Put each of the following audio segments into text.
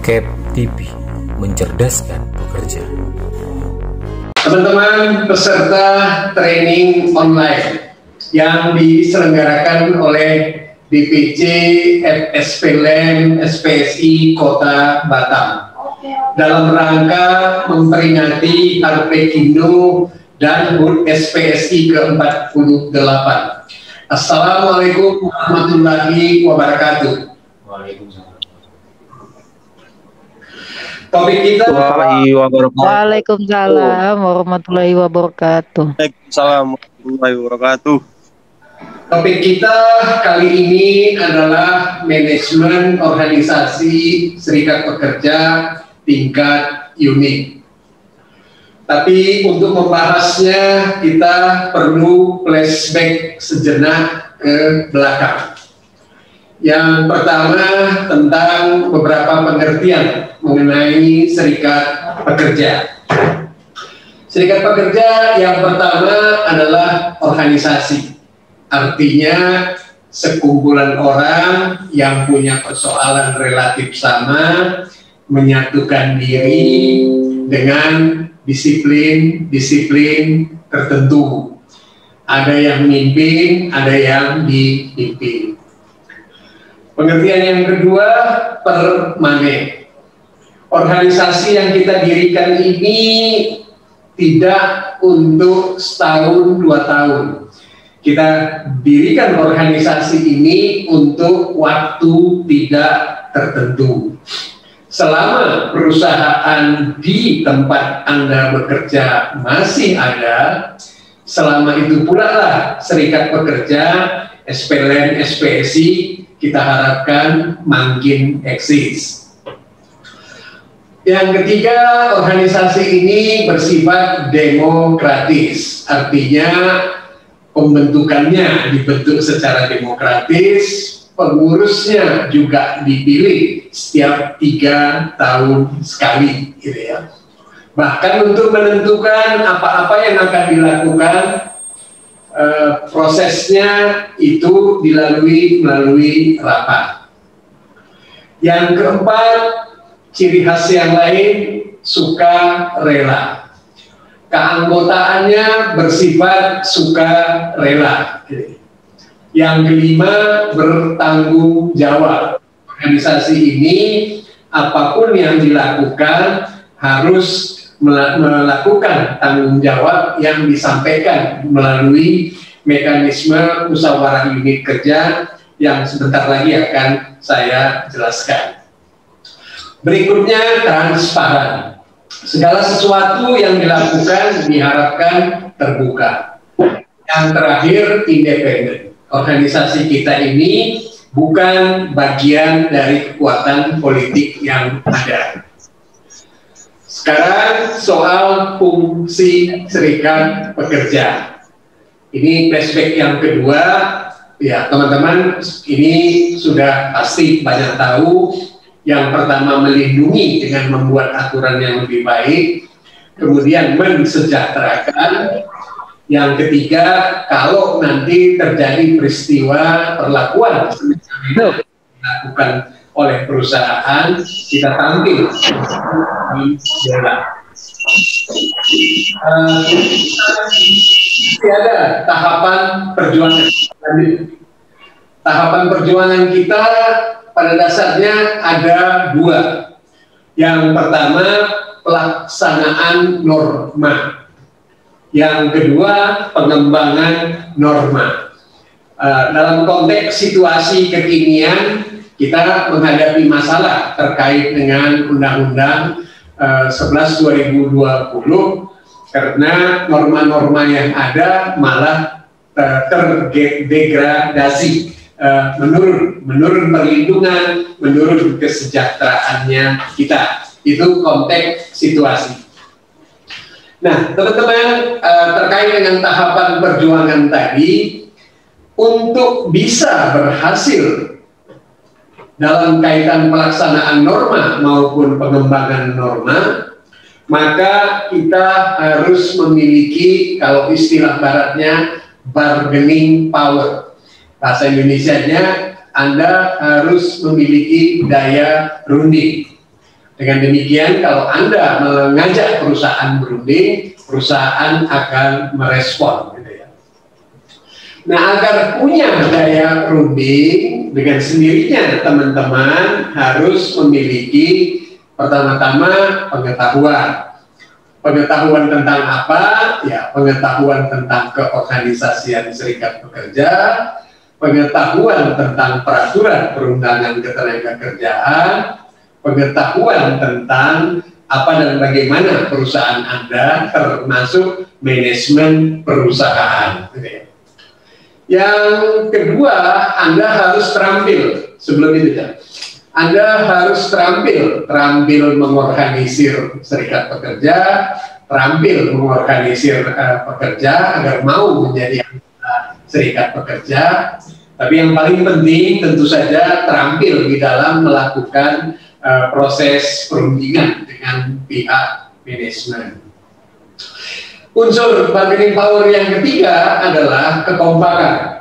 Cap TV mencerdaskan pekerja. Teman-teman peserta training online yang diselenggarakan oleh DPC FSPLM SPSI Kota Batam dalam rangka memperingati Arpekindo dan HUT SPSI ke-48. Assalamualaikum warahmatullahi wabarakatuh. Waalaikumsalam. Topik kita warahmatullahi wabarakatuh. Waalaikumsalam warahmatullahi wabarakatuh. Waalaikumsalam warahmatullahi wabarakatuh. Topik kita kali ini adalah manajemen organisasi serikat pekerja tingkat unit. Tapi untuk membahasnya kita perlu flashback sejenak ke belakang. Yang pertama tentang beberapa pengertian mengenai serikat pekerja. Serikat pekerja yang pertama adalah organisasi. Artinya sekumpulan orang yang punya persoalan relatif sama menyatukan diri dengan disiplin-disiplin tertentu. Ada yang memimpin, ada yang dipimpin. Pengertian yang kedua, permanen. Organisasi yang kita dirikan ini tidak untuk setahun dua tahun. Kita dirikan organisasi ini untuk waktu tidak tertentu. Selama perusahaan di tempat Anda bekerja masih ada, selama itu pula lah serikat pekerja, SPLN, SPSI, kita harapkan makin eksis. Yang ketiga, organisasi ini bersifat demokratis, artinya pembentukannya dibentuk secara demokratis, pengurusnya juga dipilih setiap tiga tahun sekali, gitu ya. Bahkan untuk menentukan apa-apa yang akan dilakukan, eh, prosesnya itu dilalui melalui rapat. Yang keempat, ciri khas yang lain suka rela. Keanggotaannya bersifat suka rela. Yang kelima, bertanggung jawab. Organisasi ini, apa pun yang dilakukan, harus melakukan tanggung jawab yang disampaikan melalui mekanisme musyawarah unit kerja yang sebentar lagi akan saya jelaskan. Berikutnya, transparan. Segala sesuatu yang dilakukan diharapkan terbuka. Yang terakhir, independen organisasi kita ini bukan bagian dari kekuatan politik yang ada. Sekarang soal fungsi serikat pekerja. Ini flashback yang kedua, ya teman-teman ini sudah pasti banyak tahu. Yang pertama melindungi dengan membuat aturan yang lebih baik, kemudian mensejahterakan, yang ketiga, kalau nanti terjadi peristiwa perlakuan. Dilakukan oleh perusahaan, kita tampil di jalan. Uh, ada tahapan perjuangan. Tahapan perjuangan kita pada dasarnya ada dua. Yang pertama, pelaksanaan norma yang kedua, pengembangan norma. Uh, dalam konteks situasi kekinian, kita menghadapi masalah terkait dengan Undang-Undang uh, 11 2020 karena norma-norma yang ada malah uh, terdegradasi, uh, menurun, menurun perlindungan, menurun kesejahteraannya kita. Itu konteks situasi. Nah, teman-teman uh, terkait dengan tahapan perjuangan tadi, untuk bisa berhasil dalam kaitan pelaksanaan norma maupun pengembangan norma, maka kita harus memiliki kalau istilah baratnya bargaining power. Bahasa Indonesia-nya Anda harus memiliki daya runding. Dengan demikian, kalau Anda mengajak perusahaan berunding, perusahaan akan merespon. Gitu ya. Nah, agar punya daya runding dengan sendirinya, teman-teman harus memiliki pertama-tama pengetahuan. Pengetahuan tentang apa? Ya, pengetahuan tentang keorganisasian serikat pekerja, pengetahuan tentang peraturan perundangan ketenaga kerjaan, pengetahuan tentang apa dan bagaimana perusahaan Anda termasuk manajemen perusahaan. Yang kedua, Anda harus terampil sebelum itu ya. Anda harus terampil, terampil mengorganisir serikat pekerja, terampil mengorganisir uh, pekerja agar mau menjadi serikat pekerja. Tapi yang paling penting tentu saja terampil di dalam melakukan uh, proses perundingan dengan pihak manajemen. Unsur bargaining power yang ketiga adalah kekompakan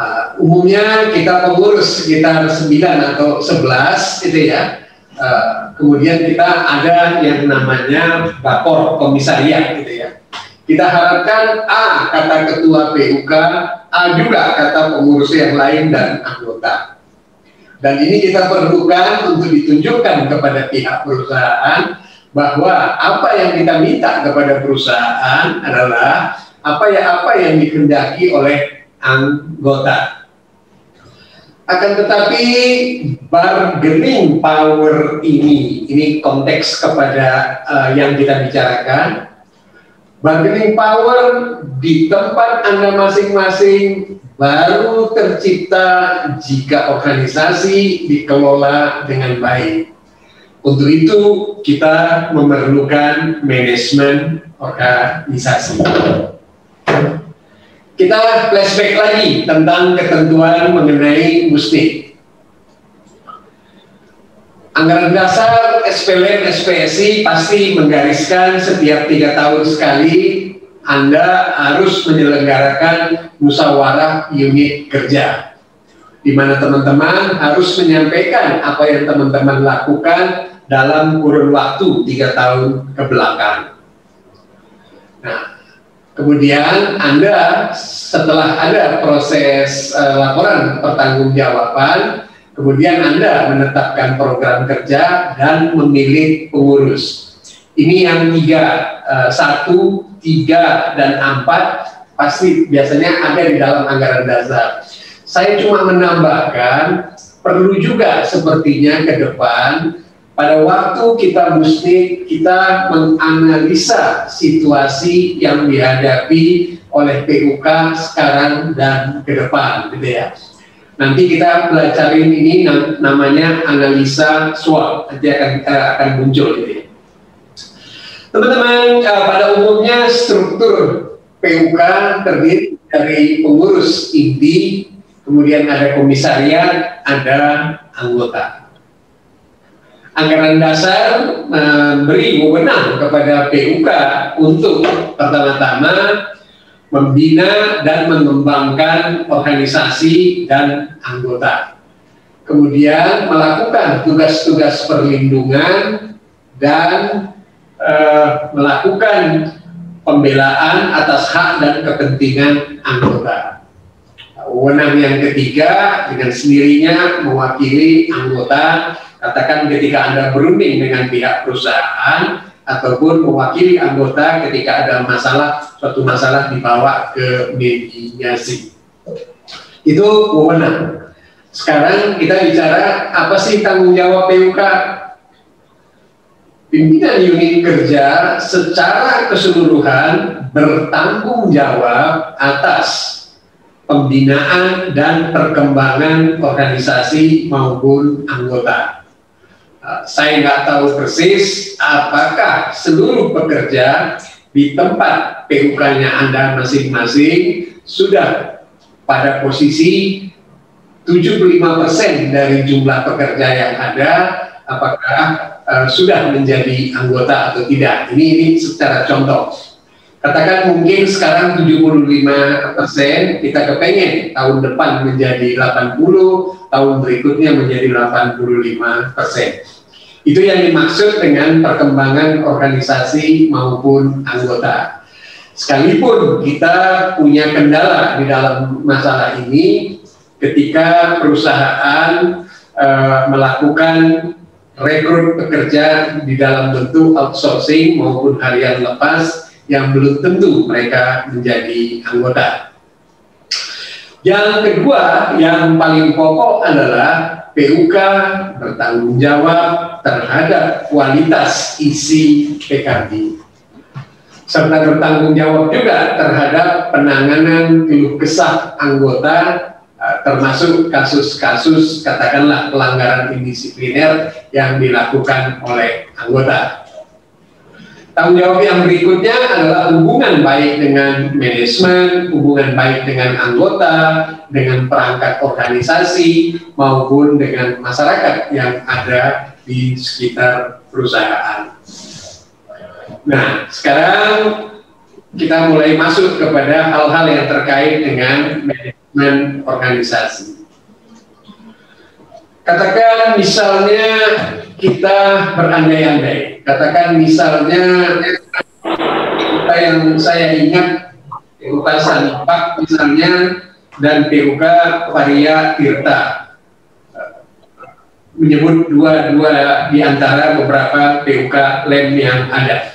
Uh, umumnya kita pengurus sekitar 9 atau 11 itu ya. Uh, kemudian kita ada yang namanya bakor komisariat gitu ya. Kita harapkan A kata ketua PUK, A juga kata pengurus yang lain dan anggota. Dan ini kita perlukan untuk ditunjukkan kepada pihak perusahaan bahwa apa yang kita minta kepada perusahaan adalah apa ya apa yang dikehendaki oleh anggota. Akan tetapi bargaining power ini, ini konteks kepada uh, yang kita bicarakan. Bargaining power di tempat Anda masing-masing baru tercipta jika organisasi dikelola dengan baik. Untuk itu kita memerlukan manajemen organisasi. Kita flashback lagi tentang ketentuan mengenai mustik. Anggaran dasar SPLN SPSI pasti menggariskan setiap tiga tahun sekali Anda harus menyelenggarakan musyawarah unit kerja di mana teman-teman harus menyampaikan apa yang teman-teman lakukan dalam kurun waktu tiga tahun ke belakang. Nah, Kemudian Anda setelah ada proses uh, laporan pertanggungjawaban, kemudian Anda menetapkan program kerja dan memilih pengurus. Ini yang tiga, uh, satu, tiga, dan empat pasti biasanya ada di dalam anggaran dasar. Saya cuma menambahkan perlu juga sepertinya ke depan pada waktu kita mesti kita menganalisa situasi yang dihadapi oleh PUK sekarang dan ke depan gitu ya. Nanti kita pelajarin ini namanya analisa SWOT nanti akan uh, akan muncul gitu ya. Teman-teman, uh, pada umumnya struktur PUK terdiri dari pengurus inti, kemudian ada komisariat, ada anggota anggaran dasar memberi wewenang kepada PUK untuk pertama-tama membina dan mengembangkan organisasi dan anggota. Kemudian melakukan tugas-tugas perlindungan dan uh, melakukan pembelaan atas hak dan kepentingan anggota. Wewenang yang ketiga dengan sendirinya mewakili anggota Katakan ketika Anda berunding dengan pihak perusahaan ataupun mewakili anggota ketika ada masalah, suatu masalah dibawa ke mediasi. Itu wewenang. Sekarang kita bicara apa sih tanggung jawab PUK? Pimpinan unit kerja secara keseluruhan bertanggung jawab atas pembinaan dan perkembangan organisasi maupun anggota. Saya nggak tahu persis apakah seluruh pekerja di tempat PUK-nya Anda masing-masing sudah pada posisi 75% dari jumlah pekerja yang ada apakah uh, sudah menjadi anggota atau tidak. Ini ini secara contoh. Katakan mungkin sekarang 75 persen, kita kepengen tahun depan menjadi 80, tahun berikutnya menjadi 85 persen. Itu yang dimaksud dengan perkembangan organisasi maupun anggota. Sekalipun kita punya kendala di dalam masalah ini, ketika perusahaan uh, melakukan rekrut pekerja di dalam bentuk outsourcing maupun harian lepas yang belum tentu mereka menjadi anggota. Yang kedua, yang paling pokok adalah PUK bertanggung jawab terhadap kualitas isi PKB serta bertanggung jawab juga terhadap penanganan keluh kesah anggota uh, termasuk kasus-kasus katakanlah pelanggaran indisipliner yang dilakukan oleh anggota. Tanggung jawab yang berikutnya adalah hubungan baik dengan manajemen, hubungan baik dengan anggota, dengan perangkat organisasi, maupun dengan masyarakat yang ada di sekitar perusahaan. Nah, sekarang kita mulai masuk kepada hal-hal yang terkait dengan manajemen organisasi. Katakan misalnya kita berandai-andai, katakan misalnya kita yang saya ingat PUK Sanipak misalnya dan PUK Varia Tirta menyebut dua-dua di antara beberapa PUK lem yang ada.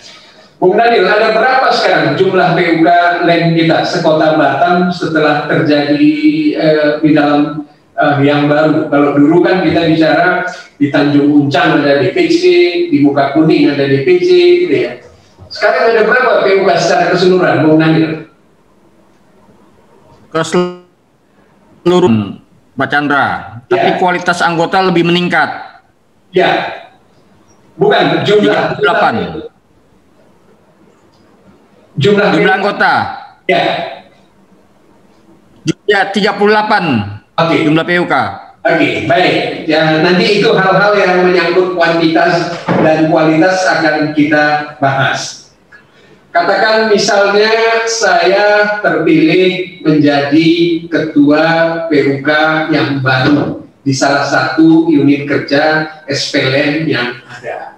Bung Daniel, ada berapa sekarang jumlah PUK lain kita sekota Batam setelah terjadi eh, di dalam eh, yang baru? Kalau dulu kan kita bicara di Tanjung Uncang ada DPC, di Muka Kuning ada DPC, gitu ya. Sekarang ada berapa PUK secara keseluruhan, Bung Daniel? Keseluruhan, hmm. Pak Chandra. Ya. Tapi kualitas anggota lebih meningkat. Ya, bukan jumlah. 38. Jumlah, jumlah anggota. Ya. Ya 38. Oke. Okay. Jumlah PUK. Oke, okay, baik. Ya, nanti itu hal-hal yang menyangkut kuantitas dan kualitas akan kita bahas. Katakan misalnya saya terpilih menjadi ketua PUK yang baru di salah satu unit kerja SPLN yang ada.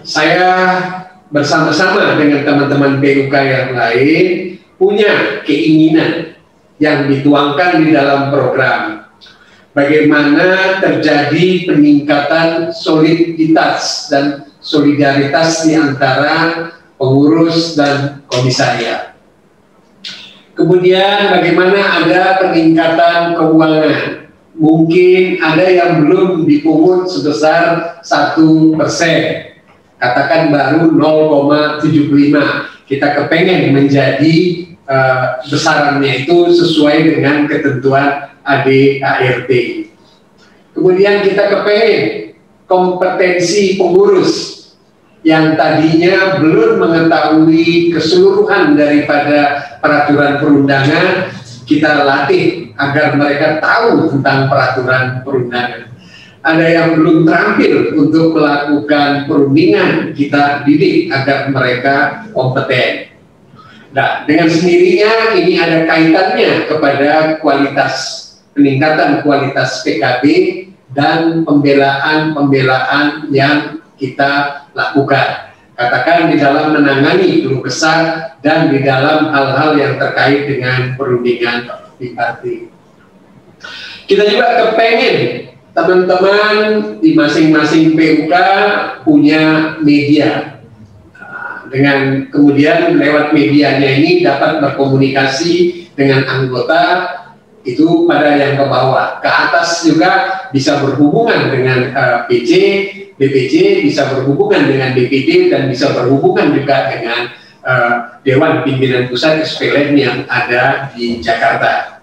Saya bersama-sama dengan teman-teman PUK yang lain punya keinginan yang dituangkan di dalam program. Bagaimana terjadi peningkatan soliditas dan solidaritas di antara pengurus dan komisariat. Kemudian bagaimana ada peningkatan keuangan. Mungkin ada yang belum dipungut sebesar satu persen katakan baru 0,75 kita kepengen menjadi uh, besarannya itu sesuai dengan ketentuan ADART kemudian kita kepengen kompetensi pengurus yang tadinya belum mengetahui keseluruhan daripada peraturan perundangan kita latih agar mereka tahu tentang peraturan perundangan ada yang belum terampil untuk melakukan perundingan, kita didik agar mereka kompeten. Nah, dengan sendirinya ini ada kaitannya kepada kualitas peningkatan kualitas PKB dan pembelaan-pembelaan yang kita lakukan. Katakan di dalam menangani keluh kesah dan di dalam hal-hal yang terkait dengan perundingan di partai. Kita juga kepengen teman-teman di masing-masing PUK punya media dengan kemudian lewat medianya ini dapat berkomunikasi dengan anggota itu pada yang ke bawah ke atas juga bisa berhubungan dengan uh, eh, PC BPC bisa berhubungan dengan DPD dan bisa berhubungan juga dengan uh, Dewan Pimpinan Pusat SPLN yang ada di Jakarta.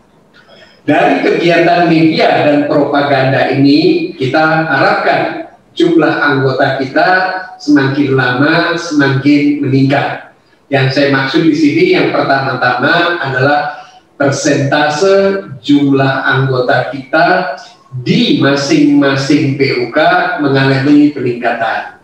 Dari kegiatan media dan propaganda ini kita harapkan jumlah anggota kita semakin lama semakin meningkat. Yang saya maksud di sini yang pertama-tama adalah persentase jumlah anggota kita di masing-masing PUK mengalami peningkatan.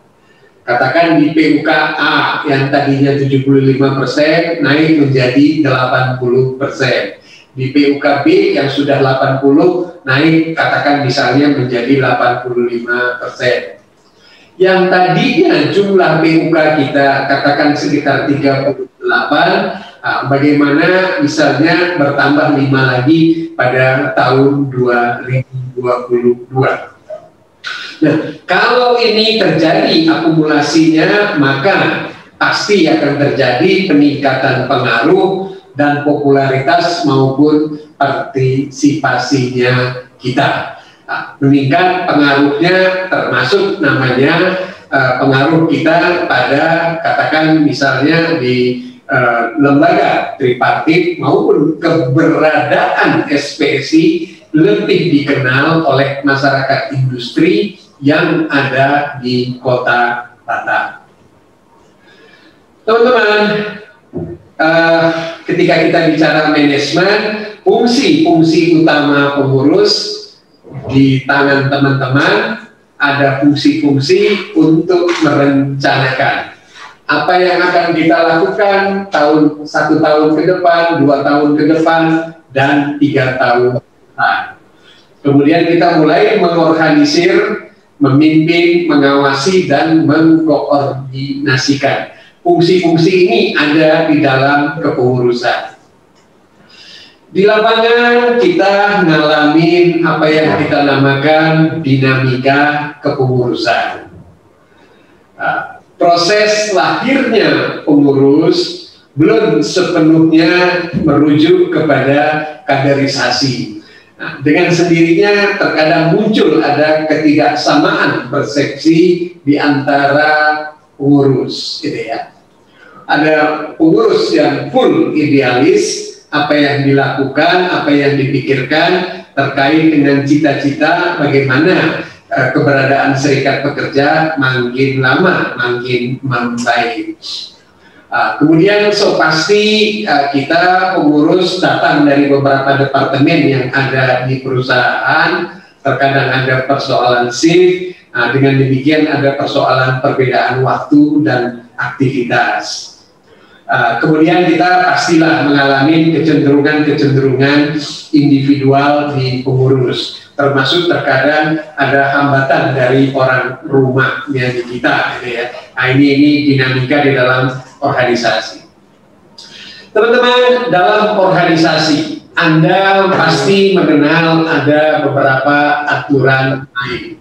Katakan di PUK A yang tadinya 75% naik menjadi 80% di PUKB yang sudah 80 naik katakan misalnya menjadi 85 persen. yang tadinya jumlah PUK kita katakan sekitar 38 nah, bagaimana misalnya bertambah lima lagi pada tahun 2022 nah kalau ini terjadi akumulasinya maka pasti akan terjadi peningkatan pengaruh dan popularitas maupun partisipasinya kita Nah, meningkat pengaruhnya termasuk namanya uh, pengaruh kita pada katakan misalnya di uh, lembaga tripartit maupun keberadaan SPSI lebih dikenal oleh masyarakat industri yang ada di kota Batam. Teman-teman, uh, ketika kita bicara manajemen, fungsi-fungsi utama pengurus di tangan teman-teman ada fungsi-fungsi untuk merencanakan apa yang akan kita lakukan tahun satu tahun ke depan, dua tahun ke depan, dan tiga tahun ke depan. Kemudian kita mulai mengorganisir, memimpin, mengawasi, dan mengkoordinasikan. Fungsi-fungsi ini ada di dalam kepengurusan. Di lapangan kita ngalamin apa yang kita namakan dinamika kepengurusan. Nah, proses lahirnya pengurus belum sepenuhnya merujuk kepada kaderisasi. Nah, dengan sendirinya terkadang muncul ada ketidaksamaan persepsi di antara pengurus, gitu ya. Ada pengurus yang full idealis, apa yang dilakukan, apa yang dipikirkan terkait dengan cita-cita bagaimana uh, keberadaan serikat pekerja makin lama makin membaik. Uh, kemudian so pasti uh, kita pengurus datang dari beberapa departemen yang ada di perusahaan, terkadang ada persoalan shift, uh, dengan demikian ada persoalan perbedaan waktu dan aktivitas. Uh, kemudian kita pastilah mengalami kecenderungan-kecenderungan individual di pengurus, termasuk terkadang ada hambatan dari orang rumahnya di kita, gitu ya. Nah, ini ini dinamika di dalam organisasi. Teman-teman, dalam organisasi Anda pasti mengenal ada beberapa aturan main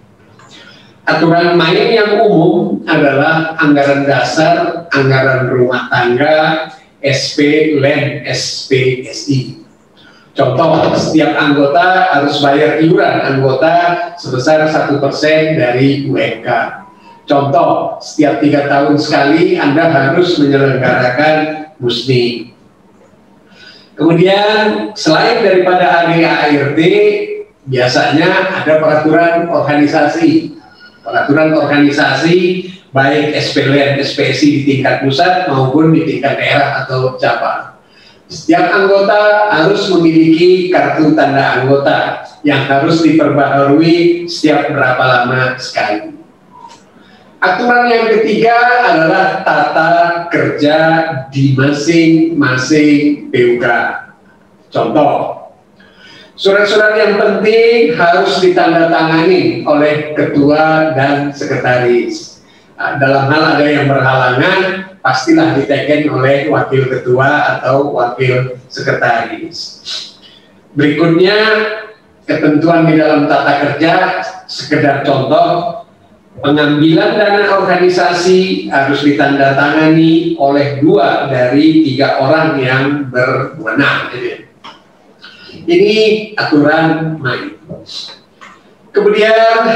aturan main yang umum adalah anggaran dasar, anggaran rumah tangga, SP, LEN, SPSI. Contoh, setiap anggota harus bayar iuran anggota sebesar satu persen dari UMK. Contoh, setiap tiga tahun sekali Anda harus menyelenggarakan musni. Kemudian, selain daripada ADART, biasanya ada peraturan organisasi peraturan organisasi baik SPLN, SPSI di tingkat pusat maupun di tingkat daerah atau cabang. Setiap anggota harus memiliki kartu tanda anggota yang harus diperbaharui setiap berapa lama sekali. Aturan yang ketiga adalah tata kerja di masing-masing PUK. Contoh, Surat-surat yang penting harus ditandatangani oleh ketua dan sekretaris. Nah, dalam hal ada yang berhalangan, pastilah diteken oleh wakil ketua atau wakil sekretaris. Berikutnya, ketentuan di dalam tata kerja, sekedar contoh, pengambilan dana organisasi harus ditandatangani oleh dua dari tiga orang yang berwenang. Gitu ini aturan main. Kemudian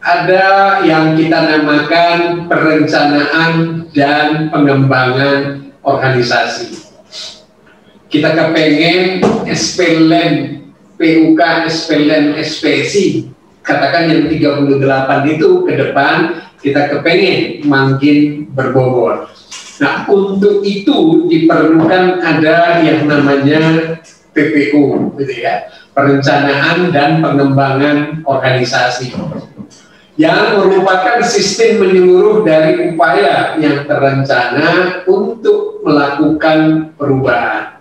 ada yang kita namakan perencanaan dan pengembangan organisasi. Kita kepengen SPLN, PUK, SPLN, SPSI, katakan yang 38 itu ke depan kita kepengen makin berbobot Nah, untuk itu diperlukan ada yang namanya PPU, gitu ya, perencanaan dan pengembangan organisasi, yang merupakan sistem menyeluruh dari upaya yang terencana untuk melakukan perubahan.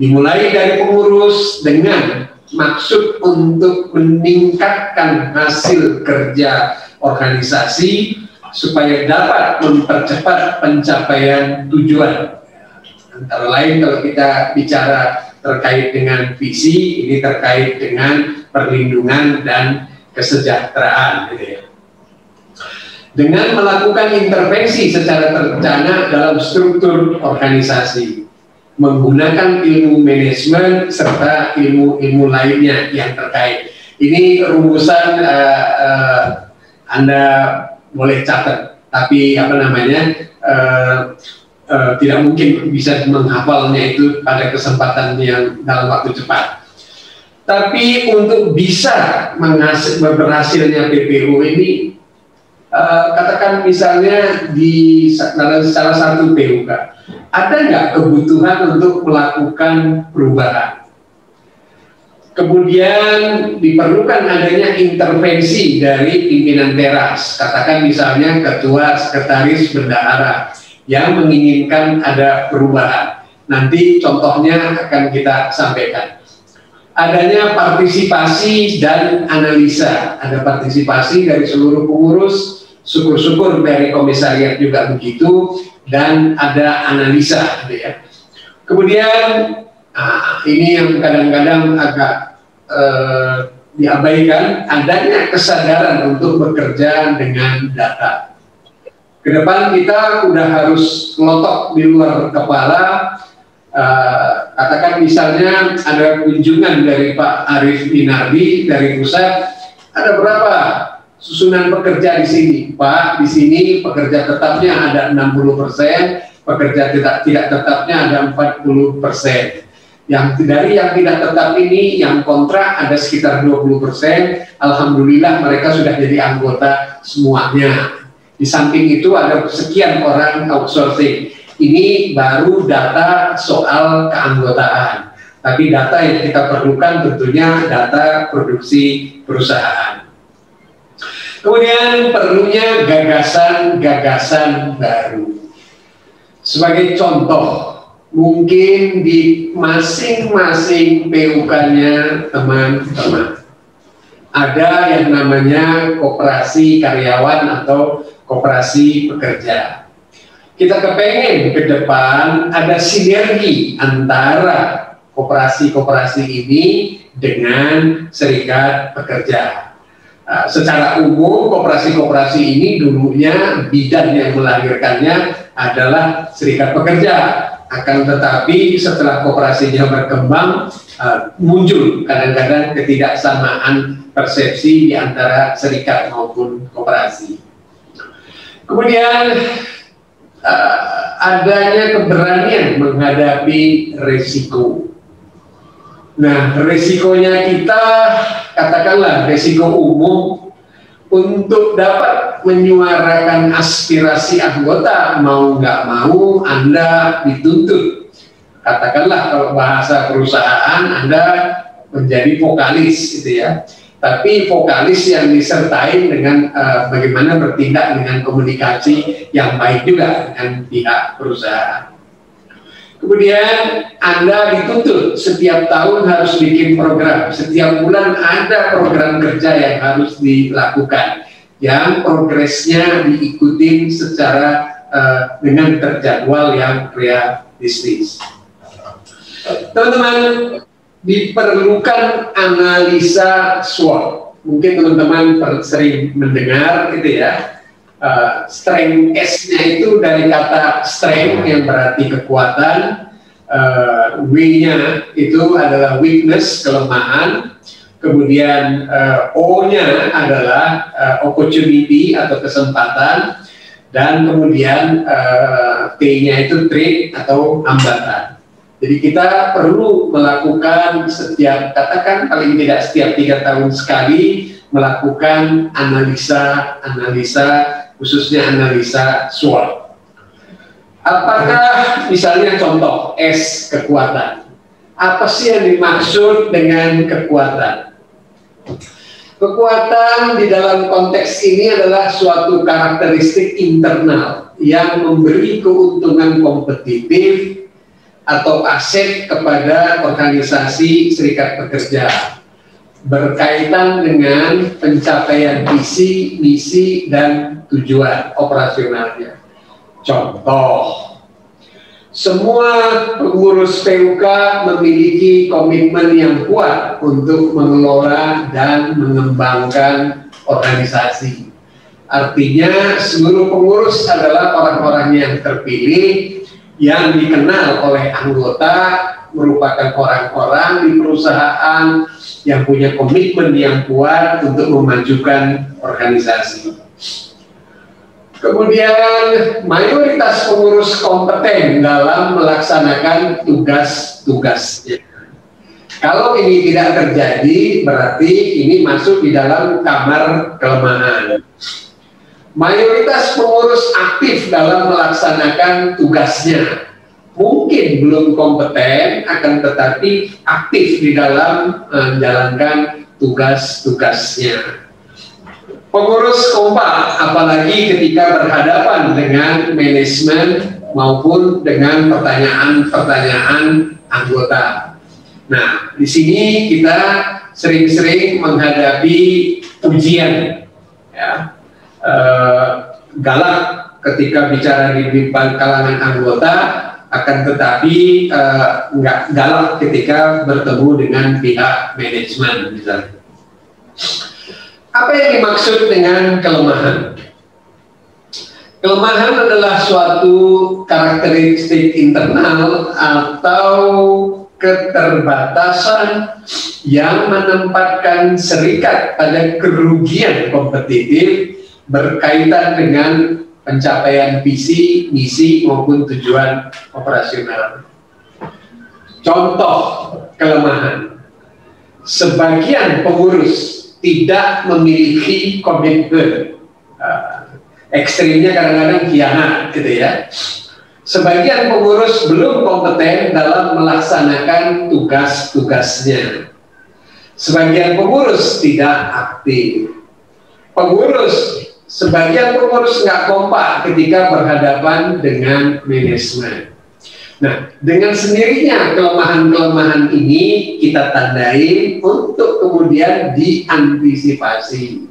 Dimulai dari pengurus dengan maksud untuk meningkatkan hasil kerja organisasi supaya dapat mempercepat pencapaian tujuan. Antara lain kalau kita bicara terkait dengan visi, ini terkait dengan perlindungan dan kesejahteraan. Gitu ya. Dengan melakukan intervensi secara terencana dalam struktur organisasi, menggunakan ilmu manajemen serta ilmu-ilmu lainnya yang terkait. Ini rumusan uh, uh, Anda boleh catat, tapi apa namanya uh, uh, tidak mungkin bisa menghafalnya itu pada kesempatan yang dalam waktu cepat. Tapi untuk bisa menghasil, berhasilnya PPU ini, uh, katakan misalnya di dalam salah satu PUK, ada nggak kebutuhan untuk melakukan perubahan? Kemudian diperlukan adanya intervensi dari pimpinan teras, katakan misalnya ketua sekretaris bendahara yang menginginkan ada perubahan. Nanti contohnya akan kita sampaikan. Adanya partisipasi dan analisa, ada partisipasi dari seluruh pengurus, syukur-syukur dari komisariat juga begitu, dan ada analisa, gitu ya. Kemudian Nah, ini yang kadang-kadang agak eh, diabaikan adanya kesadaran untuk bekerja dengan data. Ke depan kita udah harus melotok di luar kepala. Uh, katakan misalnya ada kunjungan dari Pak Arif Minardi dari pusat, ada berapa susunan pekerja di sini? Pak, di sini pekerja tetapnya ada 60 persen, pekerja tidak tidak tetapnya ada 40 persen yang dari yang tidak tetap ini, yang kontrak ada sekitar 20 persen. Alhamdulillah mereka sudah jadi anggota semuanya. Di samping itu ada sekian orang outsourcing. Ini baru data soal keanggotaan. Tapi data yang kita perlukan tentunya data produksi perusahaan. Kemudian perlunya gagasan-gagasan baru. Sebagai contoh, mungkin di masing-masing PUK-nya teman-teman ada yang namanya koperasi karyawan atau koperasi pekerja. Kita kepengen ke depan ada sinergi antara koperasi-koperasi ini dengan serikat pekerja. Uh, secara umum koperasi-koperasi ini dulunya bidan yang melahirkannya adalah serikat pekerja akan tetapi setelah kooperasinya berkembang uh, muncul kadang-kadang ketidaksamaan persepsi di antara serikat maupun kooperasi. Kemudian uh, adanya keberanian menghadapi resiko. Nah, resikonya kita katakanlah resiko umum untuk dapat menyuarakan aspirasi anggota mau nggak mau Anda dituntut. Katakanlah kalau bahasa perusahaan Anda menjadi vokalis gitu ya. Tapi vokalis yang disertai dengan uh, bagaimana bertindak dengan komunikasi yang baik juga dengan pihak perusahaan Kemudian Anda dituntut setiap tahun harus bikin program. Setiap bulan ada program kerja yang harus dilakukan. Yang progresnya diikuti secara uh, dengan terjadwal yang realistis. Teman-teman, diperlukan analisa SWOT. Mungkin teman-teman sering mendengar gitu ya uh, strength S-nya itu dari kata strength yang berarti kekuatan, uh, W-nya itu adalah weakness, kelemahan, kemudian uh, O-nya adalah uh, opportunity atau kesempatan, dan kemudian uh, T-nya itu threat atau hambatan. Jadi kita perlu melakukan setiap, katakan paling tidak setiap tiga tahun sekali, melakukan analisa-analisa khususnya analisa SWOT. Apakah misalnya contoh S kekuatan? Apa sih yang dimaksud dengan kekuatan? Kekuatan di dalam konteks ini adalah suatu karakteristik internal yang memberi keuntungan kompetitif atau aset kepada organisasi serikat pekerja berkaitan dengan pencapaian visi, misi, dan tujuan operasionalnya. Contoh, semua pengurus PUK memiliki komitmen yang kuat untuk mengelola dan mengembangkan organisasi. Artinya seluruh pengurus adalah orang-orang yang terpilih yang dikenal oleh anggota merupakan orang-orang di perusahaan yang punya komitmen yang kuat untuk memajukan organisasi. Kemudian mayoritas pengurus kompeten dalam melaksanakan tugas-tugasnya. Kalau ini tidak terjadi, berarti ini masuk di dalam kamar kelemahan. Mayoritas pengurus aktif dalam melaksanakan tugasnya, mungkin belum kompeten, akan tetapi aktif di dalam menjalankan tugas-tugasnya. Pengurus kompak, apalagi ketika berhadapan dengan manajemen maupun dengan pertanyaan-pertanyaan anggota. Nah, di sini kita sering-sering menghadapi ujian, ya, e, galak ketika bicara di kalangan anggota, akan tetapi e, nggak galak ketika bertemu dengan pihak manajemen misalnya. Apa yang dimaksud dengan kelemahan? Kelemahan adalah suatu karakteristik internal atau keterbatasan yang menempatkan serikat pada kerugian kompetitif berkaitan dengan pencapaian visi, misi maupun tujuan operasional. Contoh kelemahan. Sebagian pengurus tidak memiliki komitmen. Uh, ekstrimnya kadang-kadang kianat gitu ya. Sebagian pengurus belum kompeten dalam melaksanakan tugas-tugasnya. Sebagian pengurus tidak aktif. Pengurus, sebagian pengurus nggak kompak ketika berhadapan dengan manajemen. Nah, dengan sendirinya kelemahan-kelemahan ini kita tandai untuk kemudian diantisipasi.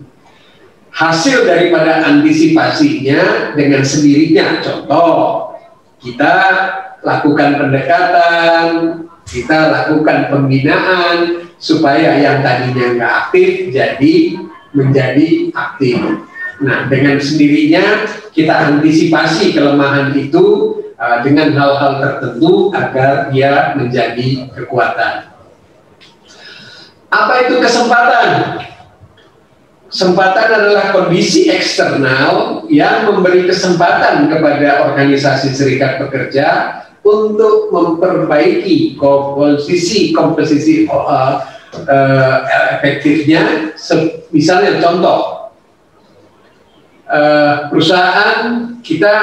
Hasil daripada antisipasinya dengan sendirinya, contoh, kita lakukan pendekatan, kita lakukan pembinaan, supaya yang tadinya nggak aktif jadi menjadi aktif. Nah, dengan sendirinya kita antisipasi kelemahan itu uh, dengan hal-hal tertentu agar dia menjadi kekuatan. Apa itu kesempatan? Kesempatan adalah kondisi eksternal yang memberi kesempatan kepada organisasi serikat pekerja untuk memperbaiki komposisi komposisi uh, uh, efektifnya. Misalnya contoh, uh, perusahaan kita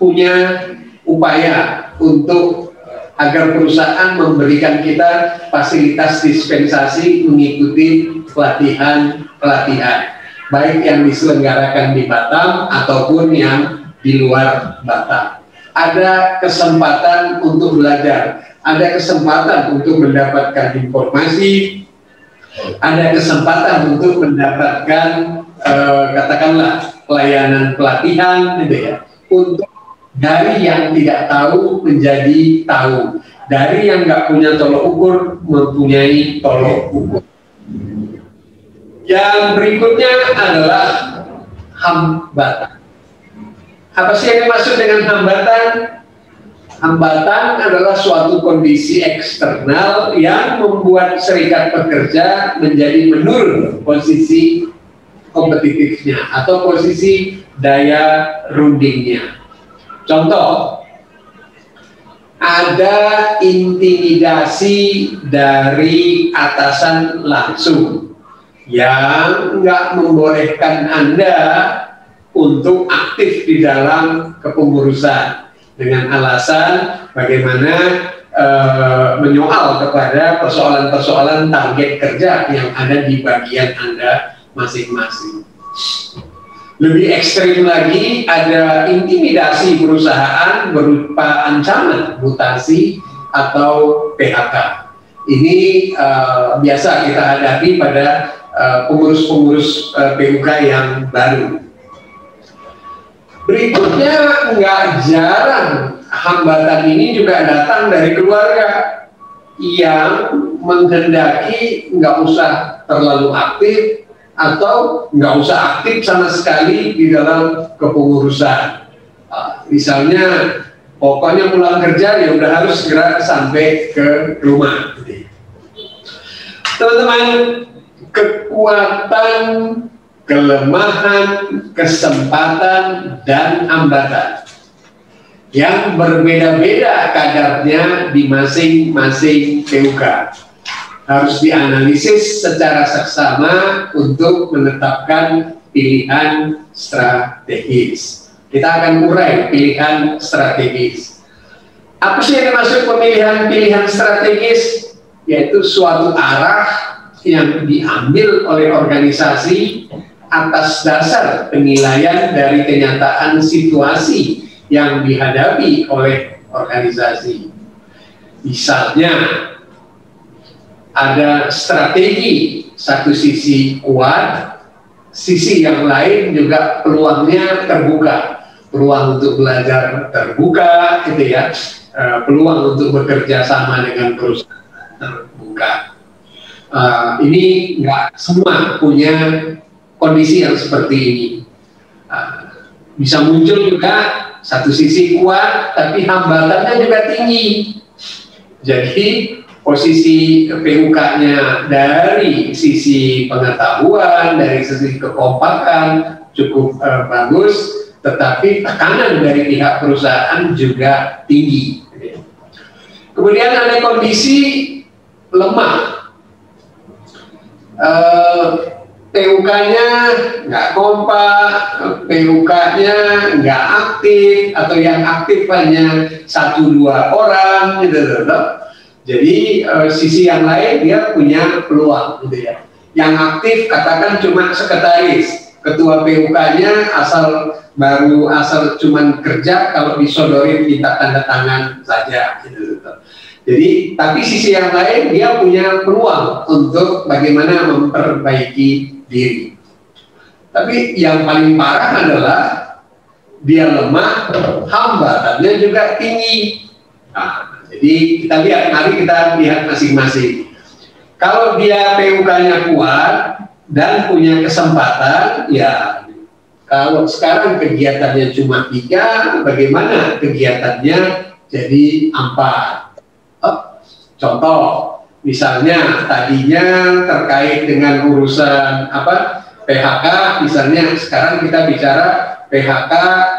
punya upaya untuk agar perusahaan memberikan kita fasilitas dispensasi mengikuti pelatihan-pelatihan baik yang diselenggarakan di Batam ataupun yang di luar Batam. Ada kesempatan untuk belajar, ada kesempatan untuk mendapatkan informasi, ada kesempatan untuk mendapatkan eh, katakanlah pelayanan pelatihan, gitu ya, untuk dari yang tidak tahu menjadi tahu. Dari yang nggak punya tolok ukur mempunyai tolok ukur. Yang berikutnya adalah hambatan. Apa sih yang dimaksud dengan hambatan? Hambatan adalah suatu kondisi eksternal yang membuat serikat pekerja menjadi menurun posisi kompetitifnya atau posisi daya rundingnya. Contoh, ada intimidasi dari atasan langsung yang nggak membolehkan Anda untuk aktif di dalam kepengurusan dengan alasan bagaimana e, menyoal kepada persoalan-persoalan target kerja yang ada di bagian Anda masing-masing. Lebih ekstrim lagi ada intimidasi perusahaan berupa ancaman mutasi atau PHK. ini uh, biasa kita hadapi pada pengurus-pengurus uh, PUK yang baru. Berikutnya nggak jarang hambatan ini juga datang dari keluarga yang menghendaki nggak usah terlalu aktif atau nggak usah aktif sama sekali di dalam kepengurusan. Uh, misalnya pokoknya pulang kerja ya udah harus segera sampai ke rumah. Teman-teman, kekuatan, kelemahan, kesempatan, dan hambatan yang berbeda-beda kadarnya di masing-masing PUK harus dianalisis secara seksama untuk menetapkan pilihan strategis. Kita akan urai pilihan strategis. Apa sih yang dimaksud pemilihan pilihan strategis? Yaitu suatu arah yang diambil oleh organisasi atas dasar penilaian dari kenyataan situasi yang dihadapi oleh organisasi. Misalnya, ada strategi satu sisi kuat, sisi yang lain juga peluangnya terbuka, peluang untuk belajar terbuka, gitu ya, e, peluang untuk bekerja sama dengan perusahaan terbuka. E, ini nggak semua punya kondisi yang seperti ini. E, bisa muncul juga satu sisi kuat, tapi hambatannya juga tinggi. Jadi posisi PUK-nya dari sisi pengetahuan, dari sisi kekompakan cukup uh, bagus, tetapi tekanan dari pihak perusahaan juga tinggi. Kemudian ada kondisi lemah. Uh, PUK-nya nggak kompak, PUK-nya nggak aktif, atau yang aktif hanya satu dua orang, gitu, gitu. Jadi uh, sisi yang lain dia punya peluang gitu ya. Yang aktif katakan cuma sekretaris, ketua PUK-nya asal baru asal cuma kerja kalau disodorin minta tanda tangan saja gitu, gitu. Jadi tapi sisi yang lain dia punya peluang untuk bagaimana memperbaiki diri. Tapi yang paling parah adalah dia lemah, hambatannya juga tinggi. Nah, jadi kita lihat, mari kita lihat masing-masing. Kalau dia PUK-nya kuat dan punya kesempatan, ya kalau sekarang kegiatannya cuma tiga, bagaimana kegiatannya jadi empat? Oh, contoh, misalnya tadinya terkait dengan urusan apa PHK, misalnya sekarang kita bicara PHK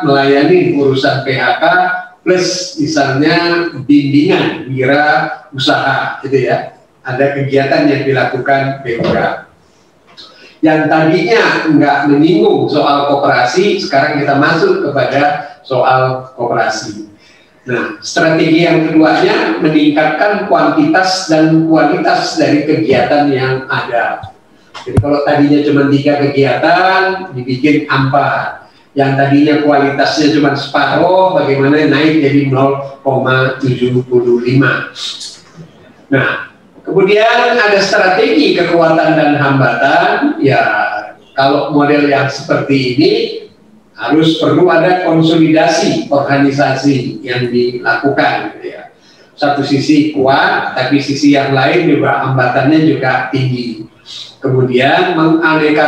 melayani urusan PHK plus misalnya bimbingan wira usaha gitu ya. Ada kegiatan yang dilakukan BUK yang tadinya nggak menyinggung soal kooperasi sekarang kita masuk kepada soal kooperasi nah strategi yang keduanya meningkatkan kuantitas dan kualitas dari kegiatan yang ada. Jadi kalau tadinya cuma tiga kegiatan dibikin empat yang tadinya kualitasnya cuma separuh, bagaimana naik jadi 0,75. Nah, kemudian ada strategi kekuatan dan hambatan, ya kalau model yang seperti ini harus perlu ada konsolidasi organisasi yang dilakukan. Gitu ya. Satu sisi kuat, tapi sisi yang lain juga hambatannya juga tinggi. Kemudian menganeka